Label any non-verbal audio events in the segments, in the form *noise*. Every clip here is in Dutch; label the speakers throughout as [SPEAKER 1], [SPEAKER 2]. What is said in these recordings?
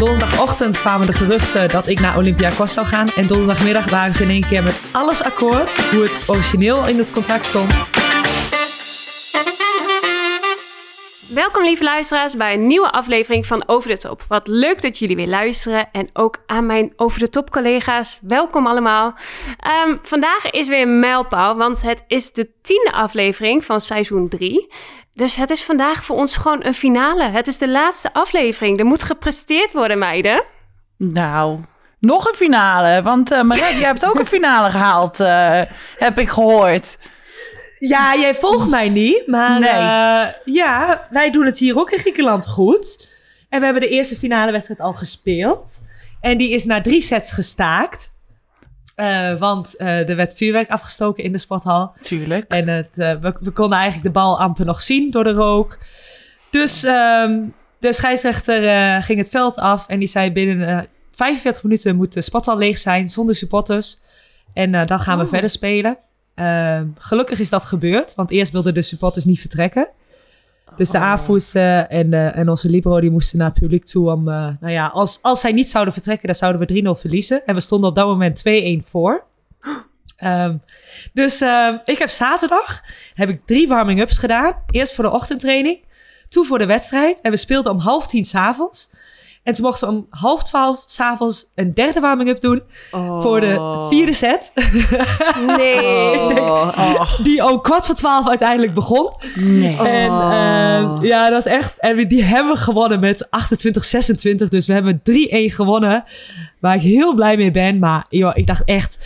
[SPEAKER 1] Donderdagochtend kwamen de geruchten dat ik naar Olympiakos zou gaan. En donderdagmiddag waren ze in één keer met alles akkoord. Hoe het origineel in het contract stond.
[SPEAKER 2] Welkom lieve luisteraars bij een nieuwe aflevering van Over de Top. Wat leuk dat jullie weer luisteren en ook aan mijn Over de Top collega's. Welkom allemaal. Ehm, vandaag is weer een mijlpaal, want het is de tiende aflevering van seizoen 3. Dus het is vandaag voor ons gewoon een finale. Het is de laatste aflevering. Er moet gepresteerd worden, meiden.
[SPEAKER 3] Nou, nog een finale. Want uh, jij hebt ook een finale *laughs* gehaald, uh, heb ik gehoord.
[SPEAKER 1] Ja, jij volgt mij niet, maar
[SPEAKER 3] Nee.
[SPEAKER 1] eh, ja, wij doen het hier ook in Griekenland goed. En we hebben de eerste finale wedstrijd al gespeeld. En die is na drie sets gestaakt. Eh, want eh, er werd vuurwerk afgestoken in de sporthal.
[SPEAKER 3] Tuurlijk.
[SPEAKER 1] En het, eh, we, we konden eigenlijk de bal amper nog zien door de rook. Dus ehm, de scheidsrechter ging het veld af en die zei binnen eh 45 minuten moet de sporthal leeg zijn zonder supporters. En dan gaan we
[SPEAKER 2] Oh.
[SPEAKER 1] verder spelen. Ehm, gelukkig is dat gebeurd, want eerst wilden de supporters niet vertrekken. Dus de
[SPEAKER 2] Oh.
[SPEAKER 1] aanvoerster en, eh, en onze libero die moesten naar het publiek toe om... eh, nou ja, als, als zij niet zouden vertrekken, dan zouden we 3-0 verliezen. En we stonden op dat moment 2-1 voor. *gasps* Ehm, dus ehm, ik heb zaterdag heb ik drie warming-ups gedaan. Eerst voor de ochtendtraining, toen voor de wedstrijd. En we speelden om half tien s'avonds. En toen mochten we om half twaalf s'avonds een derde warming-up doen voor de vierde set.
[SPEAKER 2] Nee. *laughs*
[SPEAKER 1] Denk,
[SPEAKER 3] Oh,
[SPEAKER 1] die ook kwart voor twaalf uiteindelijk begon.
[SPEAKER 3] nee.
[SPEAKER 1] En ehm, ja, dat is echt. En we- die hebben we gewonnen met 28-26. Dus we hebben 3-1 gewonnen. Waar ik heel blij mee ben. Maar joh, ik dacht echt.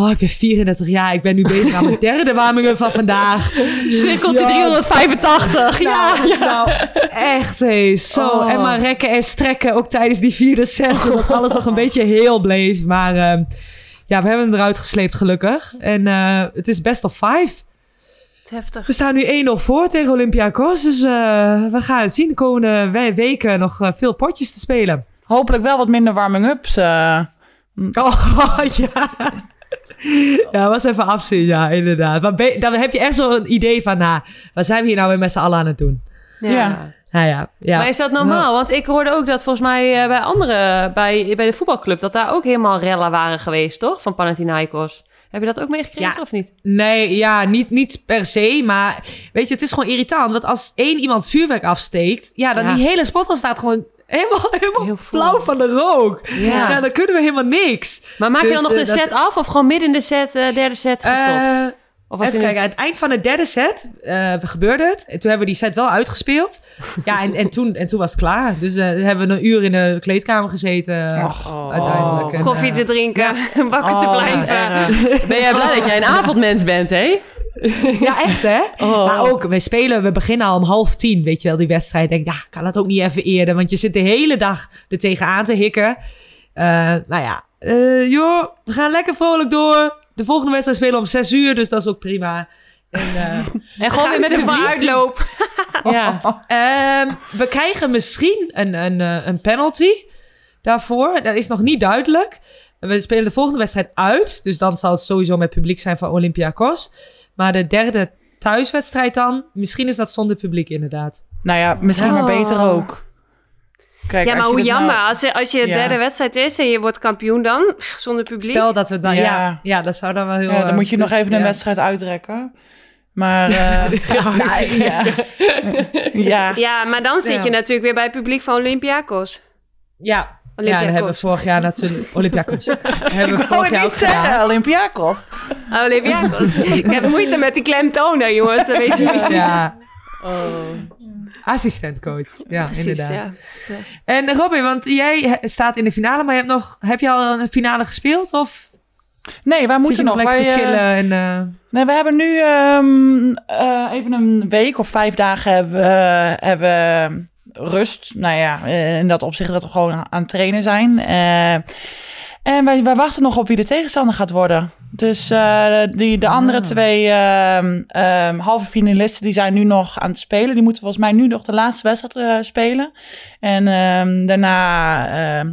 [SPEAKER 1] Oh, ik ben 34 jaar. Ik ben nu bezig aan mijn *laughs* derde warming-up van vandaag.
[SPEAKER 2] Cirkeltje
[SPEAKER 1] Ja.
[SPEAKER 2] 385. Ja.
[SPEAKER 1] Ja, nou, echt hé. Zo.
[SPEAKER 2] Oh.
[SPEAKER 1] En maar rekken en strekken ook tijdens die vierde set. Zodat alles nog een beetje heel bleef. Maar ehm, ja, we hebben hem eruit gesleept gelukkig. En eh, het is best of five.
[SPEAKER 2] Heftig.
[SPEAKER 1] We staan nu 1-0 voor tegen Olympiakos. Dus eh, we gaan het zien de komende we- weken nog eh, veel potjes te spelen.
[SPEAKER 3] Hopelijk wel wat minder warming-ups.
[SPEAKER 1] Oh, *laughs* ja. *laughs* Ja, was even afzien, ja, inderdaad. Maar dan heb je echt zo'n idee van, nou, wat zijn we hier nou weer met z'n allen aan het doen?
[SPEAKER 3] Ja.
[SPEAKER 1] Nou ja, ja.
[SPEAKER 4] Maar is dat normaal? Want ik hoorde ook dat volgens mij eh, bij andere, bij, bij de voetbalclub, dat daar ook helemaal rellen waren geweest, toch? Van Panathinaikos. Heb je dat ook meegekregen
[SPEAKER 1] Ja.
[SPEAKER 4] of niet?
[SPEAKER 1] Nee, ja, niet, niet per se. Maar weet je, het is gewoon irritant. Want als één iemand vuurwerk afsteekt, ja, dan
[SPEAKER 4] Ja.
[SPEAKER 1] die hele spot staat gewoon helemaal, helemaal
[SPEAKER 4] Heel
[SPEAKER 1] blauw van de rook.
[SPEAKER 4] Ja.
[SPEAKER 1] Ja. dan kunnen we helemaal niks.
[SPEAKER 4] Maar maak je
[SPEAKER 1] Dus,
[SPEAKER 4] dan nog
[SPEAKER 1] eh,
[SPEAKER 4] de
[SPEAKER 1] is-
[SPEAKER 4] set af of gewoon midden in de set, eh, derde set gestopt?
[SPEAKER 1] Eh,
[SPEAKER 4] of was
[SPEAKER 1] Even kijken, aan het eind van de derde set eh, gebeurde het. En toen hebben we die set wel uitgespeeld. *laughs* ja, en, en, toen, en toen was het klaar. Dus eh, hebben we een uur in de kleedkamer gezeten.
[SPEAKER 3] Och,
[SPEAKER 1] uiteindelijk. En,
[SPEAKER 2] Koffie
[SPEAKER 1] eh,
[SPEAKER 2] te drinken, wakker *laughs* te
[SPEAKER 3] oh,
[SPEAKER 2] blijven.
[SPEAKER 4] Ben jij blij dat jij een *laughs* avondmens bent, hè? *laughs*
[SPEAKER 1] ja, echt hè?
[SPEAKER 4] Oh.
[SPEAKER 1] Maar ook, we spelen, we beginnen al om half tien, weet je wel, die wedstrijd. Ik denk, ja, kan dat ook niet even eerder? Want je zit de hele dag er tegenaan te hikken. Eh, nou ja, eh, joh, we gaan lekker vrolijk door. De volgende wedstrijd spelen om zes uur, dus dat is ook prima. En, eh, *laughs*
[SPEAKER 4] En gewoon weer met een publiek.
[SPEAKER 2] uitloop.
[SPEAKER 4] Ja.
[SPEAKER 1] Ehm, we krijgen misschien een, een, een penalty daarvoor. Dat is nog niet duidelijk. We spelen de volgende wedstrijd uit. Dus dan zal het sowieso met publiek zijn van Olympiakos. Maar de derde thuiswedstrijd dan, misschien is dat zonder publiek inderdaad.
[SPEAKER 3] Nou ja, misschien maar
[SPEAKER 2] Oh.
[SPEAKER 3] beter ook. Kijk,
[SPEAKER 2] Ja,
[SPEAKER 3] als
[SPEAKER 2] maar
[SPEAKER 3] je
[SPEAKER 2] hoe
[SPEAKER 3] dit
[SPEAKER 2] jammer.
[SPEAKER 3] nou-
[SPEAKER 2] Als, je, als je
[SPEAKER 3] Ja.
[SPEAKER 2] derde wedstrijd is en je wordt kampioen dan, zonder publiek.
[SPEAKER 1] Stel dat we dan, ja.
[SPEAKER 3] Ja.
[SPEAKER 1] Ja, dat zou dan wel heel...
[SPEAKER 3] Ja, dan
[SPEAKER 1] eh,
[SPEAKER 3] moet je nog even een wedstrijd uitrekken. Maar *laughs* eh, nou, *laughs* *laughs* ja. ja.
[SPEAKER 2] Ja, maar dan zit
[SPEAKER 1] Ja.
[SPEAKER 2] je natuurlijk weer bij het publiek van Olympiakos.
[SPEAKER 1] Ja, ja dat
[SPEAKER 2] Olympiakos.
[SPEAKER 1] hebben we vorig jaar natuurlijk... *laughs* Olympiakos. hebben we
[SPEAKER 3] Ik wou
[SPEAKER 1] vorig
[SPEAKER 3] het
[SPEAKER 1] jaar ook
[SPEAKER 3] niet
[SPEAKER 1] gedaan.
[SPEAKER 3] zeggen, Olympiakos.
[SPEAKER 2] Oh, Olympiakos. *laughs* ik heb moeite met die klemtonen, jongens. Dat weet je niet.
[SPEAKER 1] Ja,
[SPEAKER 4] Oh.
[SPEAKER 1] assistentcoach. Ja,
[SPEAKER 2] Precies,
[SPEAKER 1] inderdaad.
[SPEAKER 2] ja.
[SPEAKER 1] En Robin, want jij staat in de finale, maar je hebt, nog, heb je al een finale gespeeld? Of
[SPEAKER 3] Nee, wij
[SPEAKER 1] zit
[SPEAKER 3] moeten
[SPEAKER 1] je
[SPEAKER 3] nog.
[SPEAKER 1] nog lekker
[SPEAKER 3] Wij,
[SPEAKER 1] te
[SPEAKER 3] eh,
[SPEAKER 1] chillen? En, eh,
[SPEAKER 3] Nee, we hebben nu ehm, eh, even een week of vijf dagen hebben, we- hebben rust. Nou ja, eh, in dat opzicht dat we gewoon aan het trainen zijn. Eh, en wij, wij wachten nog op wie de tegenstander gaat worden. Dus eh, die, de andere
[SPEAKER 1] Ah.
[SPEAKER 3] twee ehm, ehm, halve finalisten die zijn nu nog aan het spelen. Die moeten volgens mij nu nog de laatste wedstrijd spelen. En ehm, daarna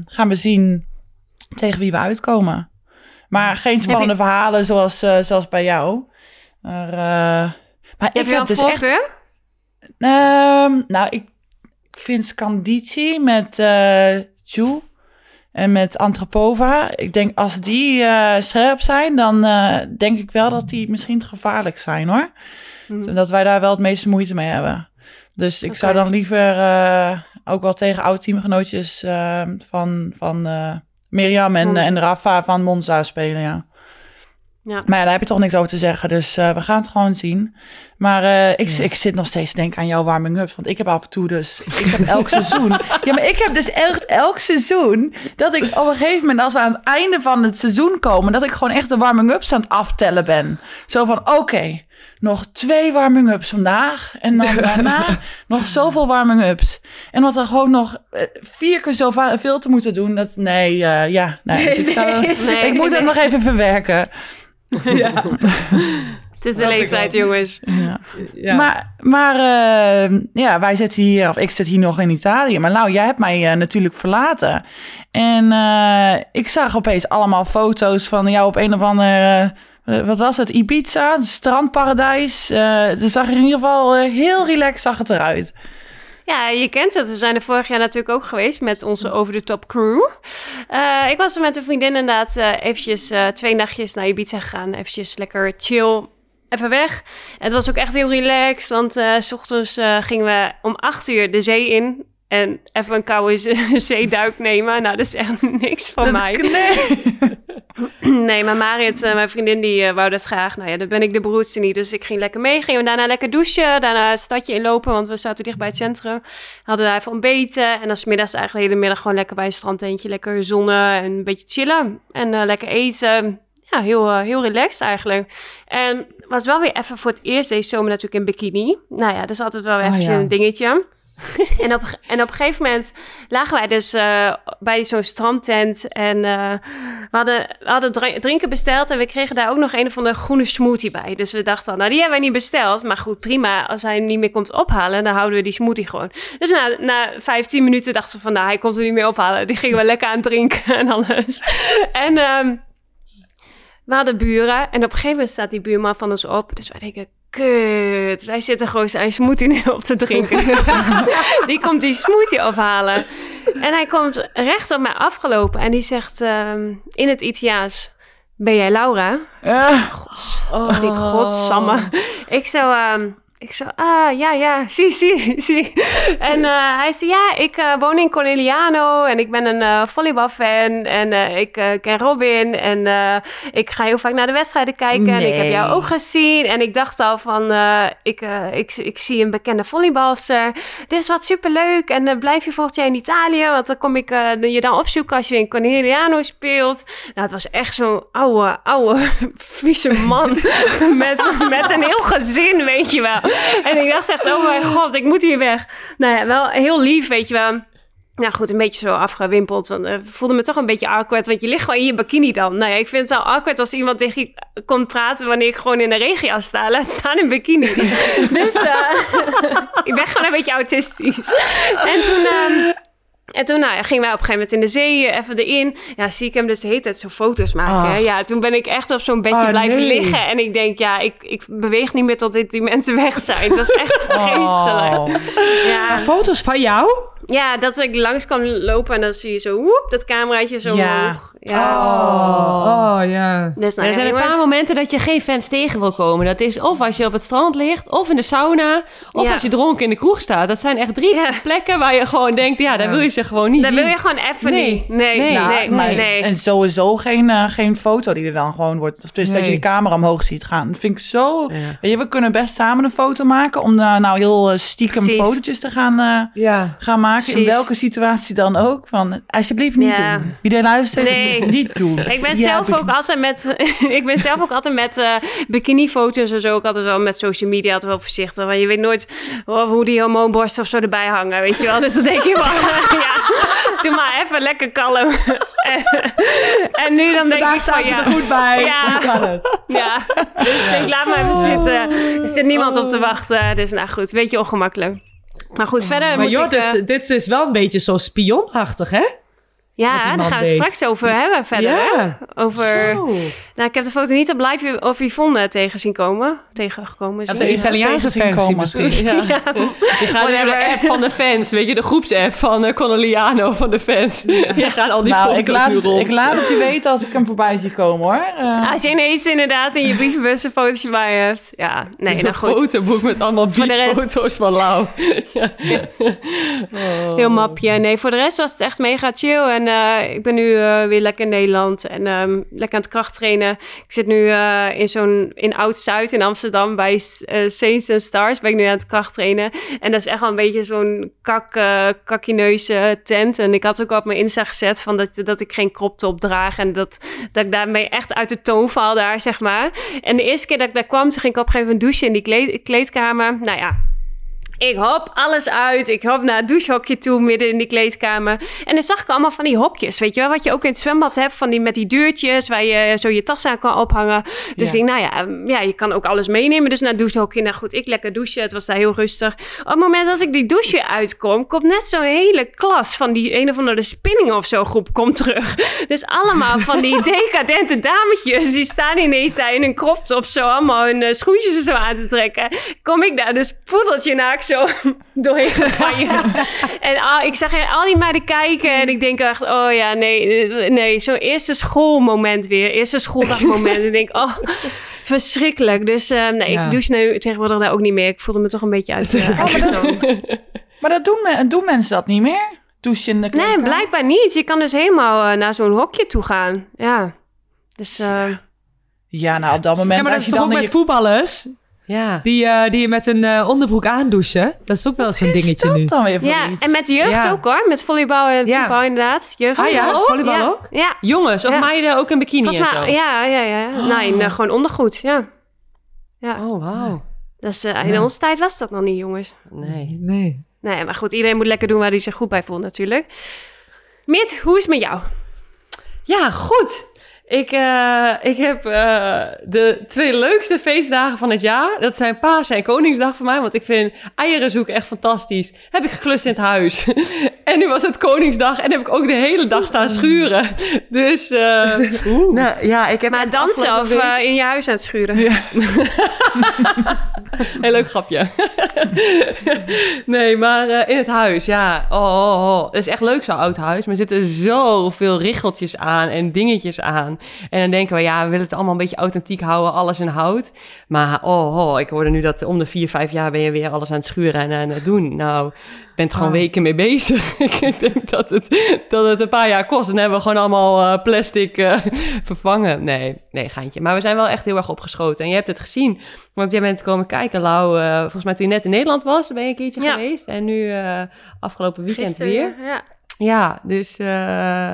[SPEAKER 3] gaan we zien tegen wie we uitkomen. Maar geen spannende verhalen zoals, zoals bij jou. Maar, maar ik heb dus echt... nou, ik, ik vind Scandici met Ju en met Antropova. Ik denk als die eh, scherp zijn, dan eh, denk ik wel dat die misschien te gevaarlijk zijn hoor.
[SPEAKER 2] Hm.
[SPEAKER 3] Dat wij daar wel het meeste moeite mee hebben. Dus ik zou dan liever ook wel tegen oude teamgenootjes van, van Mirjam en,
[SPEAKER 2] Monza.
[SPEAKER 3] en Rafa van Monza spelen, ja.
[SPEAKER 2] Ja.
[SPEAKER 3] Maar ja, daar heb je toch niks over te zeggen. Dus eh, we gaan het gewoon zien. Maar eh, ik, ik zit nog steeds te denken aan jouw warming-up. Want ik heb af en toe dus... Ik heb elk seizoen... *laughs* Ja, maar ik heb dus echt elk seizoen... Dat ik op een gegeven moment, als we aan het einde van het seizoen komen... Dat ik gewoon echt de warming-ups aan het aftellen ben. Zo van, oké, nog twee warming-ups vandaag. En dan *laughs* daarna nog zoveel warming-ups. En wat er gewoon nog eh, vier keer zoveel te moeten doen. Dat, nee, ja. Nee, dus ik, *laughs* zou,
[SPEAKER 2] Nee,
[SPEAKER 3] ik moet het nog even verwerken.
[SPEAKER 1] Ja. *laughs*
[SPEAKER 2] Het is de leeftijd, jongens.
[SPEAKER 3] Ja.
[SPEAKER 1] Ja.
[SPEAKER 3] Maar, maar eh, ja, wij zitten hier, of ik zit hier nog in Italië. Maar nou, jij hebt mij eh, natuurlijk verlaten. En eh, ik zag opeens allemaal foto's van jou op een of andere, eh, wat was het, Ibiza, strandparadijs. Eh het zag er in ieder geval heel relaxed zag het eruit.
[SPEAKER 2] Ja, je kent het. We zijn er vorig jaar natuurlijk ook geweest met onze Over the Top crew. Eh, ik was er met een vriendin inderdaad eh, eventjes eh, twee nachtjes naar Ibiza gegaan. Eventjes lekker chill, even weg. En het was ook echt heel relaxed, want s ochtends gingen we om acht uur de zee in. En even een koude *laughs* ze- zeeduik nemen. Nou, dat is echt niks van mij.
[SPEAKER 3] Nee. *laughs* *clears throat*
[SPEAKER 2] Nee, maar Marit, eh, mijn vriendin, die eh, wou dat graag. Nou ja, dan ben ik de broedste niet. Dus ik ging lekker mee. Gingen we daarna lekker douchen. Daarna het stadje inlopen, want we zaten dicht bij het centrum. Hadden daar even ontbeten. En dan 's middags eigenlijk de hele middag gewoon lekker bij een strandtentje. Lekker zonnen en een beetje chillen. En eh, lekker eten. Ja, heel, heel relaxed eigenlijk. En was wel weer even voor het eerst deze zomer natuurlijk in bikini. Nou ja, dat is altijd wel
[SPEAKER 1] Oh,
[SPEAKER 2] even
[SPEAKER 1] ja.
[SPEAKER 2] een dingetje. *laughs* en, op, en op een gegeven moment lagen wij dus eh, bij zo'n strandtent. En eh, we hadden, we hadden dri- drinken besteld. En we kregen daar ook nog een of andere groene smoothie bij. Dus we dachten, nou die hebben wij niet besteld. Maar goed, prima. Als hij hem niet meer komt ophalen, dan houden we die smoothie gewoon. Dus na, na 15 minuten dachten we van, nou hij komt hem niet meer ophalen. Die gingen we lekker aan drinken en alles. *laughs* En ehm, we hadden buren. En op een gegeven moment staat die buurman van ons op. Dus wij denken, kut. Wij zitten gewoon zijn smoothie nu op te drinken. *laughs* die komt die smoothie ophalen. En hij komt recht op mij afgelopen. En die zegt ehm, in het Italiaans... Ben jij Laura?
[SPEAKER 3] Eh,
[SPEAKER 2] Oh, die godsamme. Ik zo... ehm, ik zo, ah, ja, ja, *laughs* zie, zie, zie. En eh, hij zei, ja, ik eh, woon in Corneliano en ik ben een eh, volleybalfan en ik ken Robin en ik ga heel vaak naar de wedstrijden kijken en ik heb jou ook gezien. En ik dacht al van, ik, ik, ik zie een bekende volleybalster. Dit is wat superleuk en blijf je volgend jaar in Italië, want dan kom ik je dan opzoeken als je in Corneliano speelt. Nou, het was echt zo'n oude, oude, *laughs* vieze man *laughs* met, met een heel gezin, weet je wel. *laughs* En ik dacht echt, oh mijn god, ik moet hier weg. Nou ja, wel heel lief, weet je wel. Nou goed, een beetje zo afgewimpeld. Want, eh, voelde me toch een beetje awkward, want je ligt gewoon in je bikini dan. Nou ja, ik vind het wel awkward als iemand tegen je komt praten wanneer ik gewoon in een regenjas sta. Laat staan in bikini. *laughs* dus eh, *laughs* ik ben gewoon een beetje autistisch. En toen... ehm, en toen nou, ja, gingen wij op een gegeven moment in de zee eh, even erin. Ja, zie ik hem dus de hele tijd zo foto's maken. hè. Ja, toen ben ik echt op zo'n bedje
[SPEAKER 1] Oh,
[SPEAKER 2] blijven
[SPEAKER 1] nee.
[SPEAKER 2] liggen. En ik denk, ja, ik, ik beweeg niet meer tot dit- die mensen weg zijn. Dat is echt *laughs* vreselijk.
[SPEAKER 3] oh.
[SPEAKER 2] Ja,
[SPEAKER 1] Maar foto's van jou?
[SPEAKER 2] ja, dat ik langs kan lopen en dan zie je zo, woep, dat cameraatje zo
[SPEAKER 3] Ja.
[SPEAKER 2] omhoog. Ja.
[SPEAKER 1] Oh, oh ja.
[SPEAKER 2] Dus nou
[SPEAKER 4] er
[SPEAKER 2] ja,
[SPEAKER 4] zijn een paar momenten dat je geen fans tegen wil komen. Dat is of als je op het strand ligt, of in de sauna, of
[SPEAKER 2] Ja.
[SPEAKER 4] als je dronken in de kroeg staat. Dat zijn echt drie
[SPEAKER 2] Ja.
[SPEAKER 4] plekken waar je gewoon denkt, ja, daar
[SPEAKER 1] Ja.
[SPEAKER 4] wil je ze gewoon niet
[SPEAKER 2] Dat
[SPEAKER 4] zien.
[SPEAKER 2] wil je gewoon even
[SPEAKER 4] Nee.
[SPEAKER 2] niet. Nee, nee,
[SPEAKER 4] Nee.
[SPEAKER 2] nee.
[SPEAKER 3] Maar
[SPEAKER 2] nee.
[SPEAKER 3] En sowieso geen, eh, geen foto die er dan gewoon wordt. Of dus dat je die camera omhoog ziet gaan. Dat vind ik zo...
[SPEAKER 1] Ja.
[SPEAKER 3] Weet je, we kunnen best samen een foto maken... om daar nou heel eh, stiekem
[SPEAKER 2] Precies.
[SPEAKER 3] fotootjes te gaan, eh,
[SPEAKER 1] Ja.
[SPEAKER 3] gaan maken. In welke situatie dan ook. Van, alsjeblieft niet
[SPEAKER 2] Ja.
[SPEAKER 3] doen. Wie er luistert. *laughs* Niet doen.
[SPEAKER 2] Ik ben,
[SPEAKER 3] Ja,
[SPEAKER 2] zelf ook altijd met, *laughs* ik ben zelf ook altijd met eh bikinifoto's en zo. Ook altijd wel met social media altijd wel voorzichtig. Want je weet nooit hoe die hormoonborsten of zo erbij hangen. Weet je wel? Dus dan denk je wel, *laughs* ja, doe maar even lekker kalm. en, *laughs* en nu dan denk ik van ja.
[SPEAKER 1] er goed bij.
[SPEAKER 2] Ja.
[SPEAKER 1] Kan het.
[SPEAKER 2] Ja, dus ik denk, laat maar even zitten. Er zit niemand op te wachten. Dus nou goed, weet je, ongemakkelijk. Maar goed, verder
[SPEAKER 1] Maar
[SPEAKER 2] moet
[SPEAKER 1] joh,
[SPEAKER 2] ik... eh,
[SPEAKER 1] dit, dit is wel een beetje zo spionachtig, hè?
[SPEAKER 2] Ja,
[SPEAKER 1] die
[SPEAKER 2] daar gaan we het
[SPEAKER 1] deed.
[SPEAKER 2] straks over hebben verder.
[SPEAKER 1] Ja.
[SPEAKER 2] Hè? Over...
[SPEAKER 1] Zo.
[SPEAKER 2] Nou, ik heb de foto niet op live of Yvonne tegen zien komen. Tegengekomen.
[SPEAKER 1] Ja,
[SPEAKER 2] zien.
[SPEAKER 1] de Italiaanse versie
[SPEAKER 3] komen.
[SPEAKER 1] misschien. *laughs*
[SPEAKER 4] Ja. Je gaat naar de app van de fans, weet je, de groepsapp van uh, Corneliano van de fans. Je gaan al die
[SPEAKER 3] nou,
[SPEAKER 4] foto's
[SPEAKER 3] ik laat,
[SPEAKER 4] rond.
[SPEAKER 3] ik laat het je weten als ik hem voorbij zie komen, hoor. Eh,
[SPEAKER 2] Als je ineens inderdaad in je brievenbus een fotootje bij hebt. Ja, nee,
[SPEAKER 4] Dus
[SPEAKER 2] nou
[SPEAKER 4] een
[SPEAKER 2] goed.
[SPEAKER 4] fotoboek met allemaal beachfoto's van Lau. *laughs* ja. Oh.
[SPEAKER 2] Heel mapje. Nee, voor de rest was het echt mega chill. En eh, ik ben nu eh, weer lekker in Nederland. En ehm, lekker aan het krachttrainen. Ik zit nu eh, in zo'n... In Oud-Zuid in Amsterdam bij Saints and Stars. Ben ik nu aan het krachttrainen. En dat is echt wel een beetje zo'n kak, kakkineuze tent. En ik had ook op mijn Insta gezet van dat, dat ik geen crop top draag. En dat, dat ik daarmee echt uit de toon val daar, zeg maar. En de eerste keer dat ik daar kwam, ging ik op een gegeven moment douchen in die kleed- kleedkamer. Nou ja, ik hop alles uit. Ik hop naar het douchehokje toe, midden in die kleedkamer. En dan zag ik allemaal van die hokjes, weet je wel? Wat je ook in het zwembad hebt, van die, met die deurtjes... waar je zo je tas aan kan ophangen. Dus
[SPEAKER 3] Ja.
[SPEAKER 2] ik denk, nou ja, ehm, ja, je kan ook alles meenemen. Dus naar het douchehokje. Nou goed, ik lekker douchen. Het was daar heel rustig. Op het moment dat ik die douche uitkom... komt net zo'n hele klas van die een of andere spinning of zo groep komt terug. Dus allemaal van die *laughs* decadente dametjes... die staan ineens daar in een crop top... zo allemaal hun eh, schoentjes er zo aan te trekken. Kom ik daar dus poedeltje naakt zo *laughs* doorheen gepanjerd. *laughs* en al, ik zag al die meiden kijken en ik denk echt... oh ja, nee, nee, zo'n eerste schoolmoment weer. Eerste schooldagmoment. *laughs* ik denk, oh... Verschrikkelijk. Dus eh, nee,
[SPEAKER 1] Ja.
[SPEAKER 2] ik douche nu tegenwoordig daar ook niet meer. Ik voelde me toch een beetje uit. eh, toon.
[SPEAKER 3] Maar dat doen, men- doen mensen dat niet meer? Douchen in de
[SPEAKER 2] Nee, blijkbaar niet. Je kan dus helemaal eh, naar zo'n hokje toe gaan. Ja. Dus
[SPEAKER 3] Ja, nou op dat moment
[SPEAKER 1] Ja, maar dat
[SPEAKER 3] als
[SPEAKER 1] is
[SPEAKER 3] je
[SPEAKER 1] toch
[SPEAKER 3] dan
[SPEAKER 1] ook met
[SPEAKER 3] je...
[SPEAKER 1] voetballers?
[SPEAKER 4] Ja.
[SPEAKER 1] Die, eh, die je met een eh, onderbroek aandouchen. Dat is ook wel zo'n dingetje
[SPEAKER 3] dat
[SPEAKER 1] nu.
[SPEAKER 3] dan weer voor
[SPEAKER 2] ja,
[SPEAKER 3] iets?
[SPEAKER 2] en met jeugd
[SPEAKER 1] Ja.
[SPEAKER 2] ook hoor. Met volleybal en
[SPEAKER 1] Ja.
[SPEAKER 2] voetbal inderdaad. Jeugd
[SPEAKER 1] Ah ja,
[SPEAKER 2] ook.
[SPEAKER 1] volleybal
[SPEAKER 2] ja.
[SPEAKER 1] ook?
[SPEAKER 2] Ja.
[SPEAKER 4] Jongens of
[SPEAKER 2] Ja.
[SPEAKER 4] meiden ook in bikini
[SPEAKER 2] Volgens
[SPEAKER 4] en zo?
[SPEAKER 2] ja, ja, ja. Nee, nee, gewoon ondergoed, ja. Ja,
[SPEAKER 4] Oh, wauw.
[SPEAKER 2] dat is, eh, in
[SPEAKER 1] Ja.
[SPEAKER 2] onze tijd was dat nog niet, jongens.
[SPEAKER 4] Nee.
[SPEAKER 1] Nee.
[SPEAKER 2] Nee, maar goed, iedereen moet lekker doen waar hij zich goed bij voelt natuurlijk. Meert, hoe is het met jou?
[SPEAKER 4] Ja, goed. Ik, eh, ik heb eh, de twee leukste feestdagen van het jaar. Dat zijn Paas en Koningsdag voor mij. Want ik vind eieren zoeken echt fantastisch. Heb ik geklust in het huis. *laughs* en nu was het Koningsdag. En heb ik ook de hele dag staan schuren. Dus eh, *laughs* nou, ja, ik heb
[SPEAKER 2] Maar
[SPEAKER 4] week-
[SPEAKER 2] eh, in je huis aan het schuren? *laughs*
[SPEAKER 4] Heel leuk grapje. nee, maar in het huis, ja. Oh, oh, oh. Het is echt leuk zo'n oud huis. Maar er zitten zoveel richeltjes aan en dingetjes aan. En dan denken we, ja, we willen het allemaal een beetje authentiek houden. Alles in hout. Maar oh, oh ik hoorde nu dat om de vier, vijf jaar ben je weer alles aan het schuren en aan het doen. Nou, ik ben er gewoon
[SPEAKER 1] Oh.
[SPEAKER 4] weken mee bezig. *laughs* ik denk dat het, dat het een paar jaar kost. En dan hebben we gewoon allemaal eh, plastic eh, *laughs* vervangen. Nee, nee, geintje. Maar we zijn wel echt heel erg opgeschoten. En je hebt het gezien. Want jij bent komen kijken, Lau. eh, volgens mij toen je net in Nederland was, ben je een keertje
[SPEAKER 2] Ja.
[SPEAKER 4] geweest. En nu afgelopen weekend
[SPEAKER 2] Gisteren
[SPEAKER 4] weer.
[SPEAKER 2] Ja.
[SPEAKER 4] Ja, dus eh,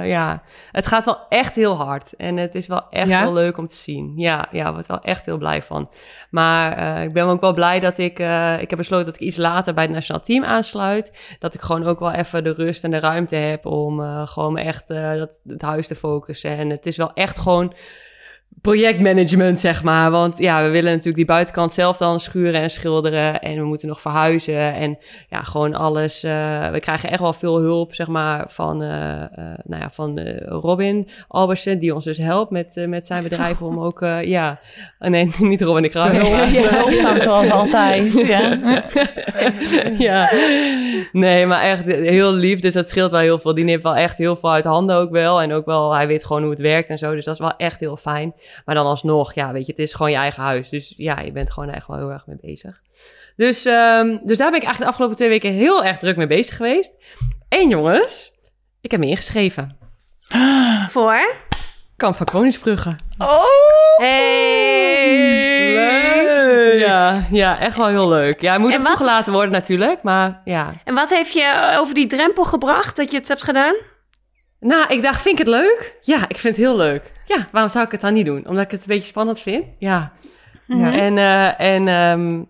[SPEAKER 4] ja, het gaat wel echt heel hard. En het is wel echt
[SPEAKER 1] Ja?
[SPEAKER 4] wel leuk om te zien. Ja, ja, ik word wel echt heel blij van. Maar eh, ik ben ook wel blij dat ik... eh, ik heb besloten dat ik iets later bij het nationaal team aansluit. Dat ik gewoon ook wel even de rust en de ruimte heb om gewoon echt dat, het huis te focussen. En het is wel echt gewoon projectmanagement, zeg maar. Want ja, we willen natuurlijk die buitenkant zelf dan schuren en schilderen. En we moeten nog verhuizen. En ja, gewoon alles. eh, we krijgen echt wel veel hulp, zeg maar, van, eh, eh, nou ja, van Robin Albersen, die ons dus helpt met, met zijn bedrijf om ook, ja, oh, nee, *laughs* niet Robin de Kruijf.
[SPEAKER 3] Heel hulpzaam zoals altijd. *laughs* Ja. *laughs*
[SPEAKER 4] ja, nee, maar echt heel lief. Dus dat scheelt wel heel veel. Die neemt wel echt heel veel uit handen ook wel. En ook wel, hij weet gewoon hoe het werkt en zo. Dus dat is wel echt heel fijn. Maar dan alsnog, ja, weet je, het is gewoon je eigen huis. Dus ja, je bent gewoon echt wel heel erg mee bezig. Dus, ehm, dus daar ben ik eigenlijk de afgelopen twee weken heel erg druk mee bezig geweest. En jongens, ik heb me ingeschreven.
[SPEAKER 2] Voor?
[SPEAKER 4] Kamp van Koningsbrugge.
[SPEAKER 3] Oh!
[SPEAKER 2] Hey!
[SPEAKER 4] Ja, ja, echt wel heel leuk. Ja, het moet nog toegelaten worden natuurlijk, maar ja.
[SPEAKER 2] En wat heeft je over die drempel gebracht dat je het hebt gedaan?
[SPEAKER 4] Nou, ik dacht, vind ik het leuk? Ja, ik vind het heel leuk. Ja, waarom zou ik het dan niet doen? Omdat ik het een beetje spannend vind. Ja.
[SPEAKER 2] Mhm.
[SPEAKER 4] En, eh, en ehm,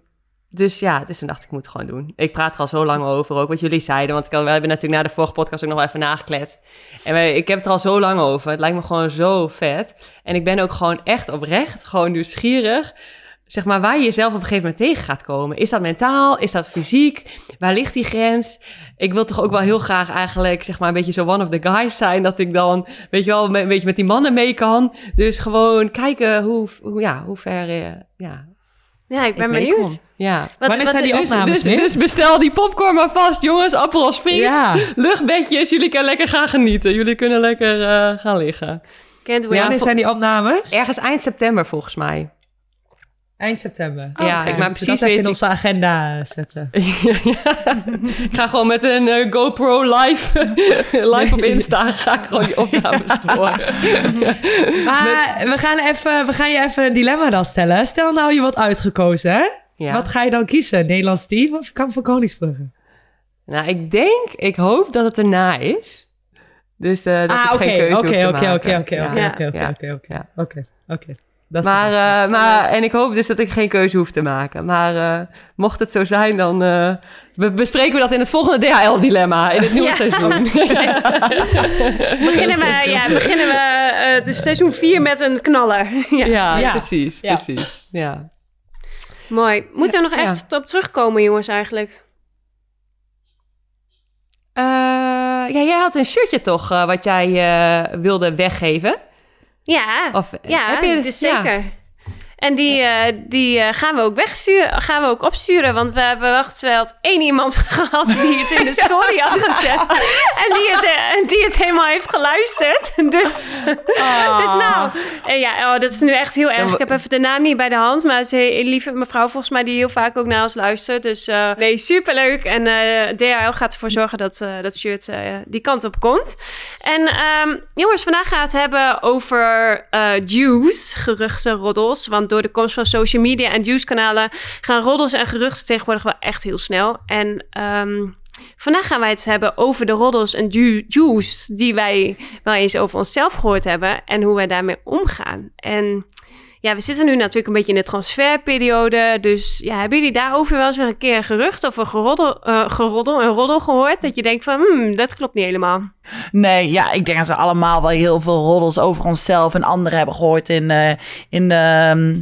[SPEAKER 4] dus ja, dus toen dacht ik, ik moet het gewoon doen. Ik praat er al zo lang over, ook wat jullie zeiden. Want ik we hebben natuurlijk na de vorige podcast ook nog even nagekletst. En wij, ik heb het er al zo lang over. Het lijkt me gewoon zo vet. En ik ben ook gewoon echt oprecht, gewoon nieuwsgierig. Zeg maar, waar je jezelf op een gegeven moment tegen gaat komen. Is dat mentaal? Is dat fysiek? Waar ligt die grens? Ik wil toch ook wel heel graag eigenlijk, zeg maar, een beetje zo one of the guys zijn. Dat ik dan, weet je wel, een beetje met die mannen mee kan. Dus gewoon kijken hoe, hoe, ja, hoe ver, eh, ja,
[SPEAKER 2] Ja, ik ben
[SPEAKER 4] ik
[SPEAKER 2] benieuwd.
[SPEAKER 4] Ja.
[SPEAKER 2] Wat-
[SPEAKER 1] Wanneer
[SPEAKER 2] wat-
[SPEAKER 1] zijn die
[SPEAKER 4] Dus,
[SPEAKER 1] opnames
[SPEAKER 4] dus, dus bestel die popcorn maar vast, jongens. Appel Springs,
[SPEAKER 1] Ja.
[SPEAKER 4] luchtbedjes. Jullie kunnen lekker gaan genieten. Jullie kunnen lekker eh, gaan liggen.
[SPEAKER 2] Can't wait.
[SPEAKER 1] Wanneer zijn die opnames?
[SPEAKER 4] Ergens eind september volgens mij.
[SPEAKER 1] Eind september.
[SPEAKER 4] ja,
[SPEAKER 1] Oké,
[SPEAKER 4] ik maar precies
[SPEAKER 1] dat even in
[SPEAKER 4] ik-
[SPEAKER 1] onze agenda zetten. *laughs*
[SPEAKER 4] ik ga gewoon met een eh, GoPro live, *laughs* live op Insta. Ga ik gewoon die opnames *laughs* door.
[SPEAKER 1] Maar we, gaan even, we gaan je even een dilemma dan stellen. Stel nou je wordt uitgekozen, hè?
[SPEAKER 4] Ja.
[SPEAKER 1] Wat ga je dan kiezen? Nederlands team of Kamp van Koningsbrugge?
[SPEAKER 4] Nou, ik denk, ik hoop dat het erna is. Dus eh, dat
[SPEAKER 1] ah,
[SPEAKER 4] ik
[SPEAKER 1] oké,
[SPEAKER 4] geen keuze
[SPEAKER 1] oké,
[SPEAKER 4] hoef te
[SPEAKER 1] oké,
[SPEAKER 4] maken.
[SPEAKER 1] oké, oké,
[SPEAKER 4] Ja.
[SPEAKER 1] oké,
[SPEAKER 2] Ja.
[SPEAKER 1] oké, oké,
[SPEAKER 4] Ja.
[SPEAKER 1] oké, oké,
[SPEAKER 4] Ja.
[SPEAKER 1] oké, oké. Dat is
[SPEAKER 4] Maar, eh, maar, en ik hoop dus dat ik geen keuze hoef te maken. Maar eh, mocht het zo zijn, dan eh, be- bespreken we dat in het volgende DHL-dilemma. In het nieuwe
[SPEAKER 2] Ja.
[SPEAKER 4] seizoen. *laughs*
[SPEAKER 2] beginnen we, ja, beginnen we eh, de seizoen 4 met een knaller. *laughs* ja.
[SPEAKER 4] ja,
[SPEAKER 1] Ja.
[SPEAKER 4] precies.
[SPEAKER 1] Ja.
[SPEAKER 4] precies. Ja.
[SPEAKER 2] Mooi. Moeten we nog
[SPEAKER 4] Ja.
[SPEAKER 2] echt op terugkomen, jongens, eigenlijk?
[SPEAKER 4] Eh, ja, jij had een shirtje toch, eh, wat jij eh, wilde weggeven?
[SPEAKER 2] Ja,
[SPEAKER 4] Of,
[SPEAKER 2] ja
[SPEAKER 4] heb je, ja.
[SPEAKER 2] zeker. En die, eh, die eh, gaan we ook wegsturen, gaan we ook opsturen. Want we hebben wacht wel één iemand *laughs* gehad die het in de *laughs* story had gezet. En die het, eh, die het helemaal heeft geluisterd. Dus, *laughs* dus nou, ja, oh, dat is nu echt heel erg. Ik heb even de naam niet bij de hand. Maar ze een lieve mevrouw volgens mij die heel vaak ook naar ons luistert. Dus nee, superleuk. En DHL gaat ervoor zorgen dat dat shirt die kant op komt. En ehm, jongens, vandaag gaan we het hebben over juice, geruchten, roddels. Want door de komst van social media en juice-kanalen gaan roddels en geruchten tegenwoordig wel echt heel snel. En ehm, vandaag gaan wij het hebben over de roddels en ju- juice die wij wel eens over onszelf gehoord hebben en hoe wij daarmee omgaan. En ja, we zitten nu natuurlijk een beetje in de transferperiode. Dus ja, hebben jullie daarover wel eens een keer gerucht of een geroddel, eh, geroddel, een roddel gehoord? Dat je denkt van, hmm, dat klopt niet helemaal.
[SPEAKER 3] Nee, ja, ik denk dat we allemaal wel heel veel roddels over onszelf en anderen hebben gehoord in, eh, in, de, ehm,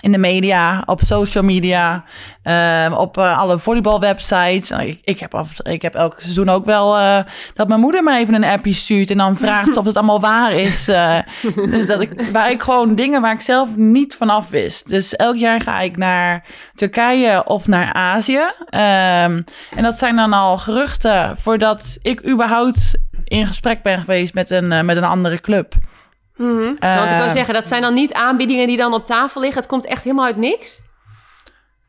[SPEAKER 3] in de media, op social media, ehm, op eh, alle volleybalwebsites. Nou, Ik, ik, heb af, ik heb elk seizoen ook wel eh, dat mijn moeder me even een appje stuurt en dan *laughs* vraagt of het allemaal waar is. eh, dat ik, waar ik gewoon dingen waar ik zelf niet vanaf wist. Dus elk jaar ga ik naar Turkije of naar Azië. Ehm, en dat zijn dan al geruchten voordat ik überhaupt in gesprek ben geweest met een, met een andere club.
[SPEAKER 2] Mhm.
[SPEAKER 4] Want ik wil zeggen, dat zijn dan niet aanbiedingen die dan op tafel liggen. Het komt echt helemaal uit niks.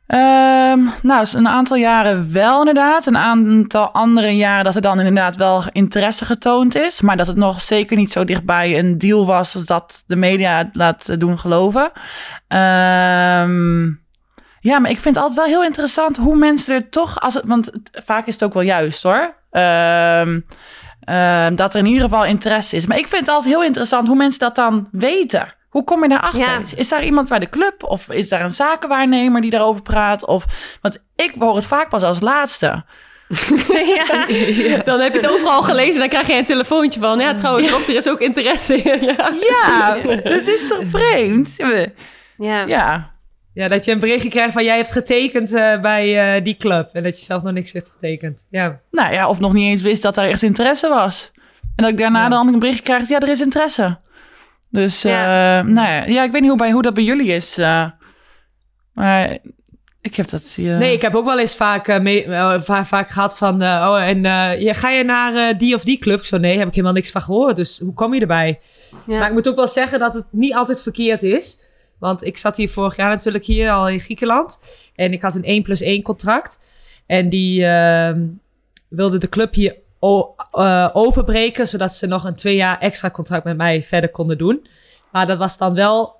[SPEAKER 3] Ehm, nou, een aantal jaren wel inderdaad. Een aantal andere jaren dat er dan inderdaad wel interesse getoond is. Maar dat het nog zeker niet zo dichtbij een deal was als dat de media het laat doen geloven. Ehm, ja, maar ik vind het altijd wel heel interessant hoe mensen er toch... Als het, want het- vaak is het ook wel juist hoor. Ehm, ehm, dat er in ieder geval interesse is. Maar ik vind het altijd heel interessant hoe mensen dat dan weten. Hoe kom je daarachter?
[SPEAKER 2] Ja.
[SPEAKER 3] Is, is daar iemand bij de club? Of is daar een zakenwaarnemer die daarover praat? Of, want ik hoor het vaak pas als laatste. *laughs* *laughs*
[SPEAKER 2] ja.
[SPEAKER 4] Dan heb je het overal gelezen en dan krijg je een telefoontje van... Ja, trouwens, Rob, er is ook interesse in. *laughs* Ja.
[SPEAKER 3] Ja, het is toch vreemd?
[SPEAKER 2] ja.
[SPEAKER 3] Ja,
[SPEAKER 1] Ja, dat je een berichtje krijgt van jij hebt getekend eh, bij eh, die club. En dat je zelf nog niks hebt getekend. Ja.
[SPEAKER 3] nou ja, of nog niet eens wist dat er echt interesse was. En dat ik daarna
[SPEAKER 1] Ja.
[SPEAKER 3] dan een berichtje krijg, ja, er is interesse. Dus,
[SPEAKER 2] Ja.
[SPEAKER 3] eh, nou ja, ja, ik weet niet hoe, bij, hoe dat bij jullie is. eh, maar ik heb dat...
[SPEAKER 1] Nee, ik heb ook wel eens vaak, eh, mee, va- vaak gehad van... eh, oh, en eh, ja, ga je naar die of die club? Ik Zo, nee, heb ik helemaal niks van gehoord. Dus hoe kom je erbij?
[SPEAKER 2] Ja.
[SPEAKER 1] Maar ik moet ook wel zeggen dat het niet altijd verkeerd is. Want ik zat hier vorig jaar natuurlijk hier al in Griekenland. En ik had een 1 plus 1 contract. En die ehm, wilde de club hier eh, openbreken... zodat ze nog een twee jaar extra contract met mij verder konden doen. Maar dat was dan wel